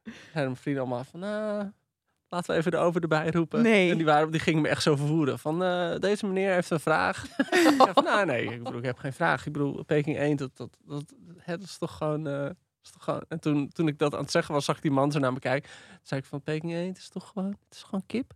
S2: zeiden mijn vrienden allemaal van, nou, laten we even de over erbij roepen.
S1: Nee.
S2: En die, waren, die gingen me echt zo vervoeren. Van, eh, deze meneer heeft een vraag. van, nou, nee, ik, bedoel, ik heb geen vraag. Ik bedoel, Peking eend, dat, dat, dat, het is toch gewoon... eh, is toch gewoon... En toen, toen ik dat aan het zeggen was, zag ik die man zo naar me kijken. Toen zei ik van, Peking eend is toch gewoon, het is gewoon kip?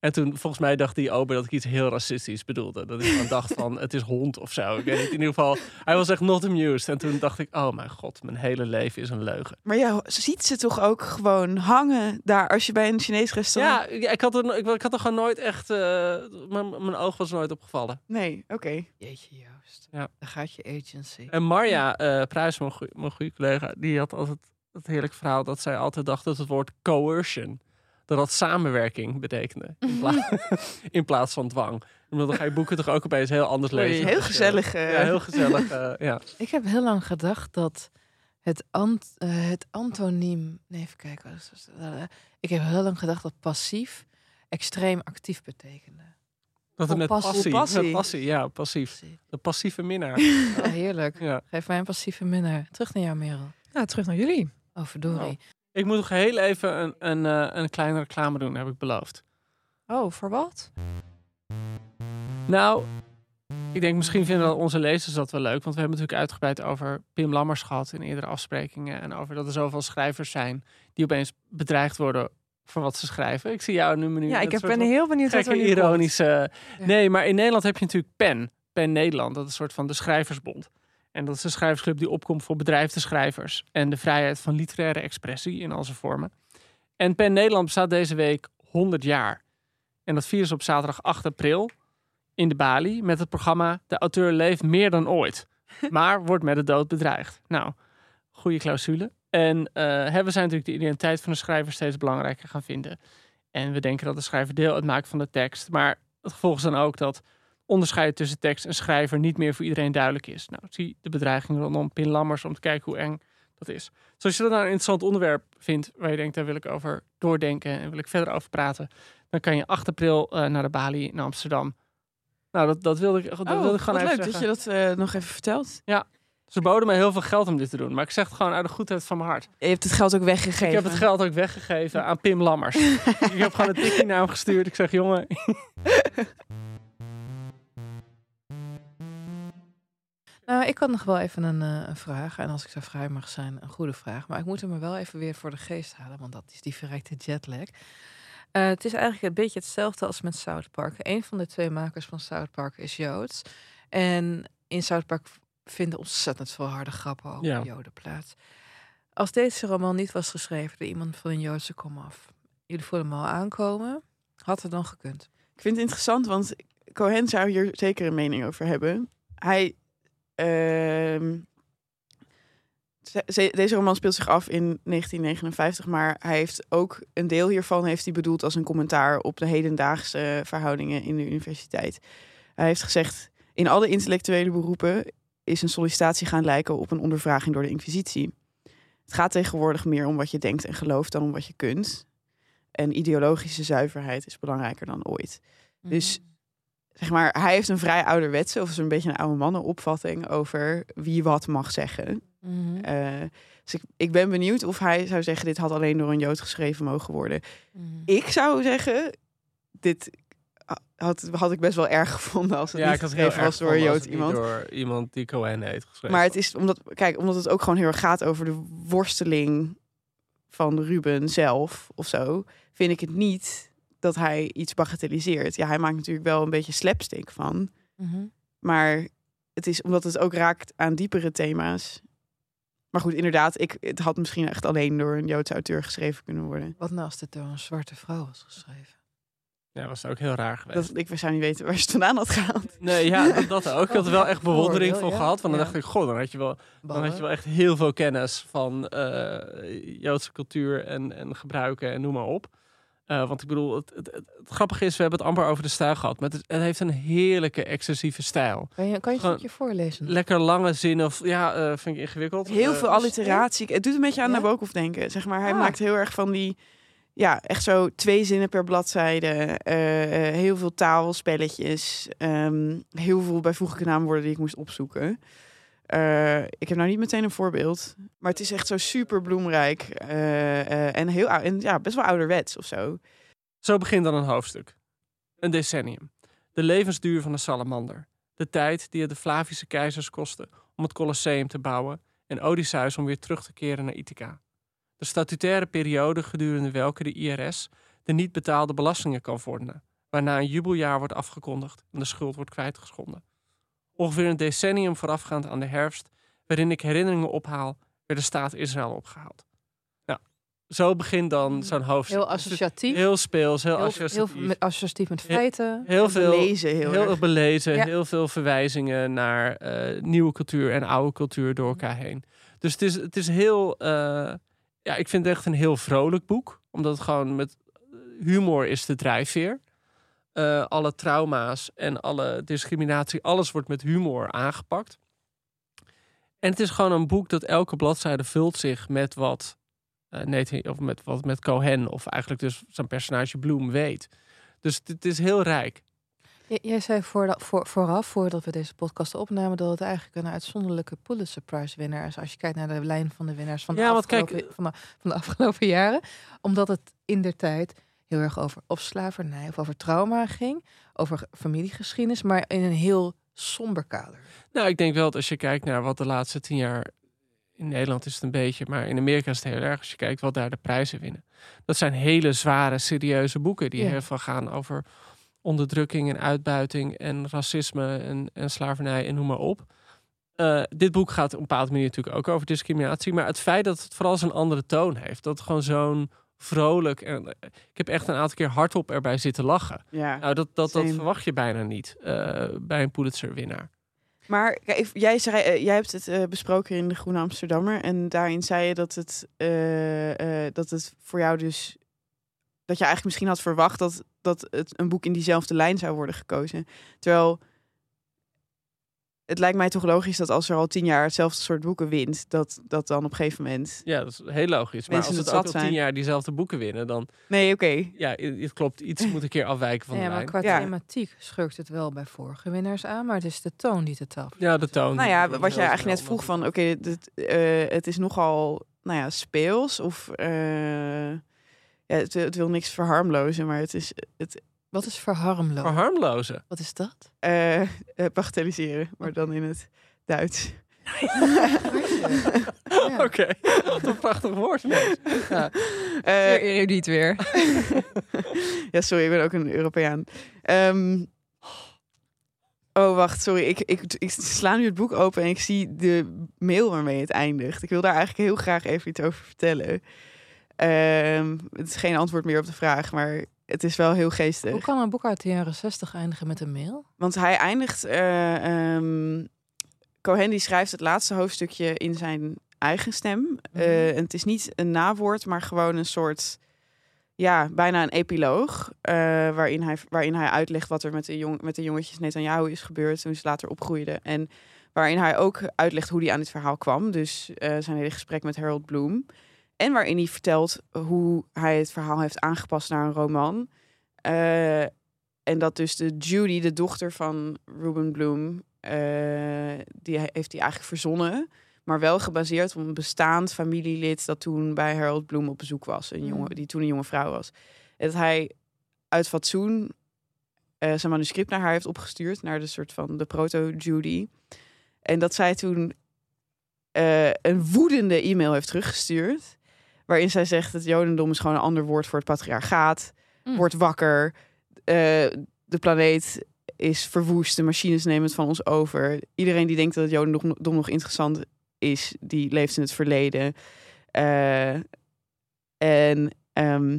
S2: En toen, volgens mij dacht die ober dat ik iets heel racistisch bedoelde. Dat ik gewoon dacht van, het is hond of zo. Ik weet niet, in ieder geval, hij was echt not amused. En toen dacht ik, oh mijn god, mijn hele leven is een leugen.
S1: Maar je ziet ze toch ook gewoon hangen daar als je bij een Chinees restaurant...
S2: Ja, ik, had er, ik, ik had er gewoon nooit echt, eh, mijn, mijn oog was nooit opgevallen.
S1: Nee, oké.
S3: Jeetje, Joost.
S2: Ja.
S3: Daar gaat je agency.
S2: En Marja eh Pruis, mijn goede collega, die had altijd het heerlijk verhaal dat zij altijd dacht dat het woord coercion, dat dat samenwerking betekende. In, pla- in plaats van dwang. Omdat dan ga je boeken toch ook opeens heel anders
S3: Oei,
S2: lezen.
S1: Heel gezellig. eh.
S2: Ja, heel gezellig. eh, ja.
S3: Ik heb heel lang gedacht dat het, ant, eh, het antoniem... Nee, even kijken. Ik heb heel lang gedacht dat passief extreem actief betekende.
S2: Dat het met
S3: Passie.
S2: passie,
S1: Passie.
S2: met passie, ja, passief. De passieve minnaar.
S3: Heerlijk.
S2: ja.
S3: Geef mij een passieve minnaar. Terug naar jou, Merel.
S4: Nou, terug naar jullie.
S3: Oh, verdorie.
S2: Ik moet nog heel even een, een, eh, een kleine reclame doen, heb ik beloofd.
S4: Oh, voor wat?
S2: Nou, ik denk misschien vinden onze lezers dat wel leuk. Want we hebben natuurlijk uitgebreid over Pim Lammers gehad in eerdere afsprekingen. En over dat er zoveel schrijvers zijn die opeens bedreigd worden voor wat ze schrijven. Ik zie jou nu nu
S4: Ja, ik heb- ben heel benieuwd wat er nu
S2: ironische...
S3: Ja.
S2: Nee, maar in Nederland heb je natuurlijk PEN. PEN Nederland, dat is een soort van de schrijversbond. En dat is een schrijversclub die opkomt voor bedrijfde schrijvers. En de vrijheid van literaire expressie in al zijn vormen. En PEN Nederland bestaat deze week 100 jaar. En dat vieren ze op zaterdag 8 april in de Bali met het programma De auteur leeft meer dan ooit. Maar wordt met de dood bedreigd. Nou, goede clausule. En eh, we zijn natuurlijk de identiteit van de schrijver steeds belangrijker gaan vinden. En we denken dat de schrijver deel uitmaakt van de tekst. Maar het gevolg is dan ook dat onderscheid tussen tekst en schrijver niet meer voor iedereen duidelijk is. Nou, zie de bedreiging rondom Pin Lammers om te kijken hoe eng dat is. Dus als je dat nou een interessant onderwerp vindt waar je denkt, daar wil ik over doordenken en wil ik verder over praten, dan kan je 8 april eh, naar de Bali in Amsterdam. Nou, dat, dat wilde ik, dat
S1: Oh,
S2: wilde ik gewoon even
S1: leuk
S2: zeggen.
S1: dat je dat eh, nog even vertelt.
S2: Dat Ze boden mij heel veel geld om dit te doen. Maar ik zeg het gewoon uit de goedheid van mijn hart.
S1: Je hebt het geld ook weggegeven.
S2: Ik heb het geld ook weggegeven aan Pim Lammers. ik heb gewoon een tikkie naar hem gestuurd. Ik zeg, jongen...
S3: Nou, ik had nog wel even een, eh, een vraag. En als ik zo vrij mag zijn, een goede vraag. Maar ik moet hem er wel even weer voor de geest halen. Want dat is die verrijkte jetlag. Eh, het is eigenlijk een beetje hetzelfde als met South Park. Een van de twee makers van South Park is Joods. En in South Park vinden ontzettend veel harde grappen over
S2: Ja.
S3: Joden plaats. Als deze roman niet was geschreven door iemand van een Joodse komaf, jullie voelen hem al aankomen, had het dan gekund?
S1: Ik vind het interessant, want Cohen zou hier zeker een mening over hebben. Hij. Ehm, ze- ze- deze roman speelt zich af in 1959, maar hij heeft ook een deel hiervan heeft hij bedoeld als een commentaar op de hedendaagse verhoudingen in de universiteit. Hij heeft gezegd: in alle intellectuele beroepen is een sollicitatie gaan lijken op een ondervraging door de Inquisitie. Het gaat tegenwoordig meer om wat je denkt en gelooft dan om wat je kunt. En ideologische zuiverheid is belangrijker dan ooit. Dus zeg maar, hij heeft een vrij ouderwetse of zo'n beetje een oude mannenopvatting over wie wat mag zeggen.
S3: Mhm.
S1: Eh, dus ik, ik ben benieuwd of hij zou zeggen: dit had alleen door een Jood geschreven mogen worden.
S3: Mhm.
S1: Ik zou zeggen: dit had, had ik best wel erg gevonden als het
S2: Ja,
S1: niet geschreven
S2: erg
S1: was door een Jood iemand.
S2: door iemand die Cohen heet geschreven.
S1: Maar het is omdat, kijk, omdat het ook gewoon heel erg gaat over de worsteling van Ruben zelf of zo, vind ik het niet dat hij iets bagatelliseert. Ja, hij maakt natuurlijk wel een beetje slapstick van.
S3: Mhm.
S1: Maar het is omdat het ook raakt aan diepere thema's. Maar goed, inderdaad, ik, het had misschien echt alleen door een Joodse auteur geschreven kunnen worden.
S3: Wat nou als het door een zwarte vrouw was geschreven?
S2: Ja, was ook heel raar geweest.
S1: Dat, ik zou niet weten waar ze het vandaan had gehaald.
S2: Nee, ja, dat, dat ook. Ik had er wel echt bewondering voor gehad. Want dan
S3: Ja.
S2: dacht ik, goh, dan had je wel, dan had je wel echt heel veel kennis van eh, Joodse cultuur en, en gebruiken en noem maar op. Eh, want ik bedoel, het, het, het, het grappige is, we hebben het amper over de stijl gehad. Maar het, het heeft een heerlijke, excessieve stijl.
S3: Kan je, kan je een
S2: Gewoon-
S3: stukje voorlezen?
S2: Lekker lange zinnen. Of, ja, eh, vind ik ingewikkeld.
S1: Heel
S2: Eh,
S1: veel alliteratie. Het doet een beetje aan
S3: Ja?
S1: Nabokov denken. Zeg maar, hij
S3: Ah.
S1: maakt heel erg van die... Ja, echt zo twee zinnen per bladzijde. eh, eh, heel veel taalspelletjes. ehm, heel veel bijvoeglijke naamwoorden die ik moest opzoeken. Eh, ik heb nou niet meteen een voorbeeld. Maar het is echt zo super bloemrijk. eh, eh, en, heel, en ja, best wel ouderwets of zo.
S2: Zo begint dan een hoofdstuk. Een decennium. De levensduur van een salamander. De tijd die het de Flavische keizers kostte om het Colosseum te bouwen en Odysseus om weer terug te keren naar Ithaca. De statutaire periode gedurende welke de IRS de niet betaalde belastingen kan vorderen, waarna een jubeljaar wordt afgekondigd en de schuld wordt kwijtgeschonden. Ongeveer een decennium voorafgaand aan de herfst, waarin ik herinneringen ophaal, werd de staat Israël opgehaald. Nou, zo begint dan zo'n hoofdstuk.
S3: Heel associatief.
S2: Heel speels, heel,
S3: Heel,
S2: associatief.
S3: heel met, associatief met feiten.
S2: heel veel
S1: Lezen heel,
S2: heel
S1: erg.
S2: erg belezen,
S3: Ja.
S2: heel veel verwijzingen naar eh, nieuwe cultuur en oude cultuur door elkaar heen. Dus het is, het is heel, eh, ja, ik vind het echt een heel vrolijk boek, omdat het gewoon met humor is de drijfveer. Eh, alle trauma's en alle discriminatie, alles wordt met humor aangepakt. En het is gewoon een boek dat elke bladzijde vult zich met wat, eh Nathan, of met wat met Cohen of eigenlijk dus zijn personage Bloem weet. Dus het- is heel rijk.
S3: J- Jij zei voor, voor, vooraf, voordat we deze podcast opnamen, dat het eigenlijk een uitzonderlijke Pulitzer Prize winnaar is. Als je kijkt naar de lijn van de winnaars van de,
S2: Ja, kijk,
S3: afgelopen, van de, van de afgelopen jaren. Omdat het in der tijd heel erg over of slavernij of over trauma ging. Over familiegeschiedenis, maar in een heel somber kader.
S2: Nou, ik denk wel dat als je kijkt naar wat de laatste tien jaar. In Nederland is het een beetje, maar in Amerika is het heel erg. Als je kijkt wat daar de prijzen winnen. Dat zijn hele zware, serieuze boeken. Die
S3: Ja.
S2: heel veel gaan over onderdrukking en uitbuiting en racisme en, en slavernij en noem maar op. Eh, dit boek gaat op een bepaalde manier natuurlijk ook over discriminatie. Maar het feit dat het vooral zo'n andere toon heeft. Dat het gewoon zo'n vrolijk. En, eh, ik heb echt een aantal keer hardop erbij zitten lachen.
S1: Ja.
S2: Nou, dat, dat, dat verwacht je bijna niet eh, bij een Pulitzer-winnaar.
S1: Maar kijk, jij, zei, eh, jij hebt het besproken in de Groene Amsterdammer. En daarin zei je dat het, dat het voor jou dus. Dat je eigenlijk misschien had verwacht dat, dat het een boek in diezelfde lijn zou worden gekozen. Terwijl het lijkt mij toch logisch dat als er al tien jaar hetzelfde soort boeken wint, dat dat dan op een gegeven moment.
S2: Ja, dat is heel logisch. Maar
S1: Mensen
S2: als
S1: het
S2: ook al tien
S1: zijn.
S2: jaar diezelfde boeken winnen, dan
S1: Nee, oké.
S2: ja, het klopt. Iets moet een keer afwijken van
S3: ja,
S2: de
S3: maar
S2: lijn.
S3: qua
S1: Ja.
S3: thematiek schurkt het wel bij vorige winnaars aan, maar het is de toon die te taf.
S2: Ja, de toon.
S1: Nou ja, wat jij eigenlijk net vroeg van, oké, dit, eh, het is nogal, nou ja, speels of, eh, ja, het, het wil niks verharmlozen, maar het is het
S3: Wat is verharmloos?
S2: Verharmlozen.
S3: Wat is dat?
S1: eh, eh, bagatelliseren, maar dan in het Duits.
S3: Ja.
S2: Oké, wat een prachtig woord. Ja.
S1: Eh,
S4: Zeer erudiet weer.
S1: ja, sorry, ik ben ook een Europeaan. Ehm, oh, wacht, sorry. Ik, ik, ik sla nu het boek open en ik zie de mail waarmee het eindigt. Ik wil daar eigenlijk heel graag even iets over vertellen. Ehm, het is geen antwoord meer op de vraag, maar het is wel heel geestig.
S3: Hoe kan een boek uit de jaren 60 eindigen met een mail?
S1: Want hij eindigt. eh ehm, Cohen die schrijft het laatste hoofdstukje in zijn eigen stem. Eh, en het is niet een nawoord, maar gewoon een soort. Ja, bijna een epiloog. eh, waarin, hij, waarin hij uitlegt wat er met de, jong, met de jongetjes Netanyahu is gebeurd. toen ze later opgroeiden. En waarin hij ook uitlegt hoe hij aan dit verhaal kwam. Dus eh, zijn hele gesprek met Harold Bloom. En waarin hij vertelt hoe hij het verhaal heeft aangepast naar een roman. Eh, en dat dus de Judy, de dochter van Ruben Bloom, eh, die he- heeft hij eigenlijk verzonnen. Maar wel gebaseerd op een bestaand familielid dat toen bij Harold Bloom op bezoek was. Een jongen,
S3: Mm.
S1: die toen een jonge vrouw was. En dat hij uit fatsoen eh, zijn manuscript naar haar heeft opgestuurd. Naar de soort van de proto-Judy. En dat zij toen een woedende e-mail heeft teruggestuurd. Waarin zij zegt dat Jodendom is gewoon een ander woord voor het patriarchaat.
S3: Mm.
S1: Word wakker. Eh, de planeet is verwoest. De machines nemen het van ons over. Iedereen die denkt dat het Jodendom dom nog interessant is, die leeft in het verleden. Eh, en ehm,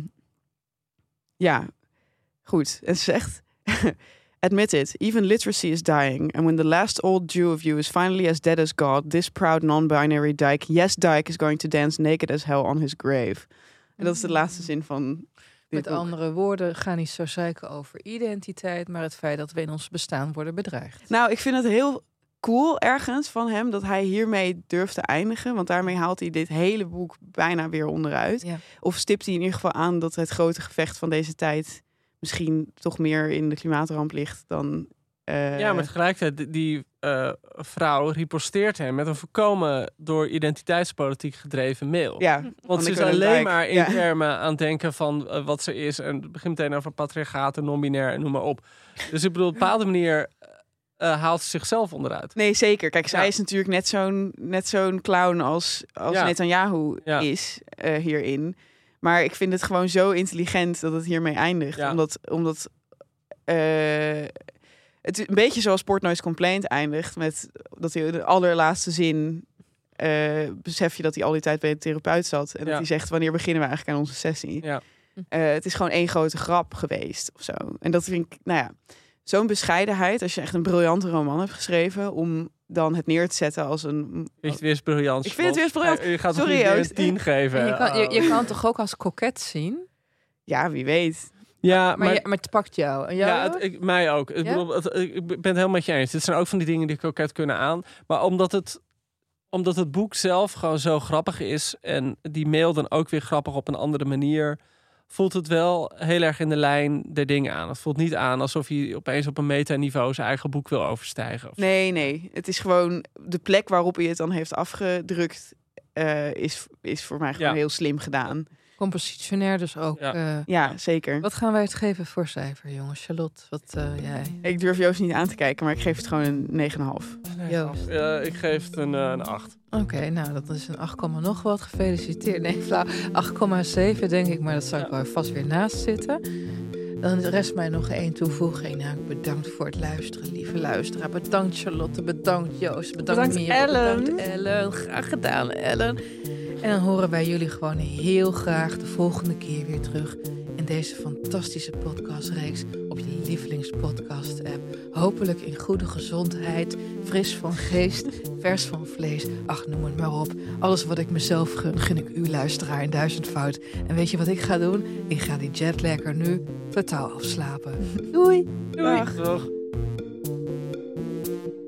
S1: ja, goed. En ze zegt... Admit it, even literacy is dying. And when the last old Jew of you is finally as dead as God, this proud non-binary dyke, yes dyke, is going to dance naked as hell on his grave. En dat is de laatste zin van dit
S3: Met
S1: boek.
S3: andere woorden, ga niet zo zeiken over identiteit, maar het feit dat we in ons bestaan worden bedreigd.
S1: Nou, ik vind het heel cool ergens van hem dat hij hiermee durft te eindigen. Want daarmee haalt hij dit hele boek bijna weer onderuit.
S3: Ja.
S1: Of stipt hij in ieder geval aan dat het grote gevecht van deze tijd misschien toch meer in de klimaatramp ligt dan. eh,
S2: Ja, maar tegelijkertijd, die- die eh, vrouw riposteert hem met een voorkomen door identiteitspolitiek gedreven mail.
S1: ja,
S2: Want
S1: van
S2: ze is alleen maar in
S1: Ja.
S2: termen aan het denken van eh, wat ze is. En het begint meteen over patriarchaat en non-binair en noem maar op. Dus ik bedoel, op een bepaalde manier eh, haalt ze zichzelf onderuit.
S1: Nee, zeker. Kijk, zij
S2: Ja.
S1: is natuurlijk net zo'n net zo'n clown als, als
S2: Ja.
S1: Netanyahu
S2: Ja.
S1: is eh, hierin. Maar ik vind het gewoon zo intelligent dat het hiermee eindigt.
S2: Ja.
S1: Omdat, omdat eh, het een beetje zoals Portnoy's Complaint eindigt. Met dat hij de allerlaatste zin eh, besef je dat hij al die tijd bij een therapeut zat. En
S2: Ja.
S1: dat hij zegt, wanneer beginnen we eigenlijk aan onze sessie?
S2: Ja.
S1: Eh, het is gewoon één grote grap geweest of zo. En dat vind ik, nou ja, zo'n bescheidenheid. Als je echt een briljante roman hebt geschreven, om dan het neer te zetten als een.
S2: Het weer briljant?
S1: Ik vind het weer briljant.
S2: Ja, Je gaat
S1: Sorry,
S2: weer een tien geven?
S3: En je, kan, je,
S2: Oh.
S3: je kan het toch ook als koket zien?
S1: Ja, wie weet.
S2: Ja,
S3: Maar,
S2: maar...
S3: je- maar het pakt jou. En jou
S2: Ja, het, ik, mij ook. Ik, bedoel, het, ik ben het helemaal met je eens. Dit zijn ook van die dingen die koket kunnen aan. Maar omdat het, omdat het boek zelf gewoon zo grappig is... en die mail dan ook weer grappig op een andere manier... voelt het wel heel erg in de lijn der dingen aan. Het voelt niet aan alsof hij opeens op een metaniveau... zijn eigen boek wil overstijgen.
S1: Nee, nee. Het is gewoon de plek waarop hij het dan heeft afgedrukt. eh, is, is voor mij gewoon
S2: Ja.
S1: heel slim gedaan.
S3: Compositionair dus ook.
S2: Ja.
S3: eh,
S1: Ja, zeker.
S3: wat gaan wij het geven voor cijfer, jongens? Charlotte, wat eh, jij?
S1: Ik durf Joost niet aan te kijken, maar ik geef het gewoon een 9,5.
S3: Joost.
S2: Eh, ik geef het een, eh, een 8.
S3: Oké, nou dat is een 8, nog wat. Gefeliciteerd. Nee, flauw. 8,7 denk ik, maar dat zou ik wel vast weer naast zitten. Dan rest mij nog één toevoeging. Nou, bedankt voor het luisteren, lieve luisteraar. Bedankt Charlotte, bedankt Joost, bedankt,
S1: Bedankt,
S3: Merel,
S1: Ellen.
S3: bedankt Ellen. Graag gedaan, Ellen. En dan horen wij jullie gewoon heel graag de volgende keer weer terug in deze fantastische podcastreeks op je lievelingspodcast-app. Hopelijk in goede gezondheid, fris van geest, vers van vlees. Ach, noem het maar op. Alles wat ik mezelf gun, gun ik u luisteraar in duizendvoud. En weet je wat ik ga doen? Ik ga die jetlag er nu totaal afslapen. Doei!
S2: Doei. Dag.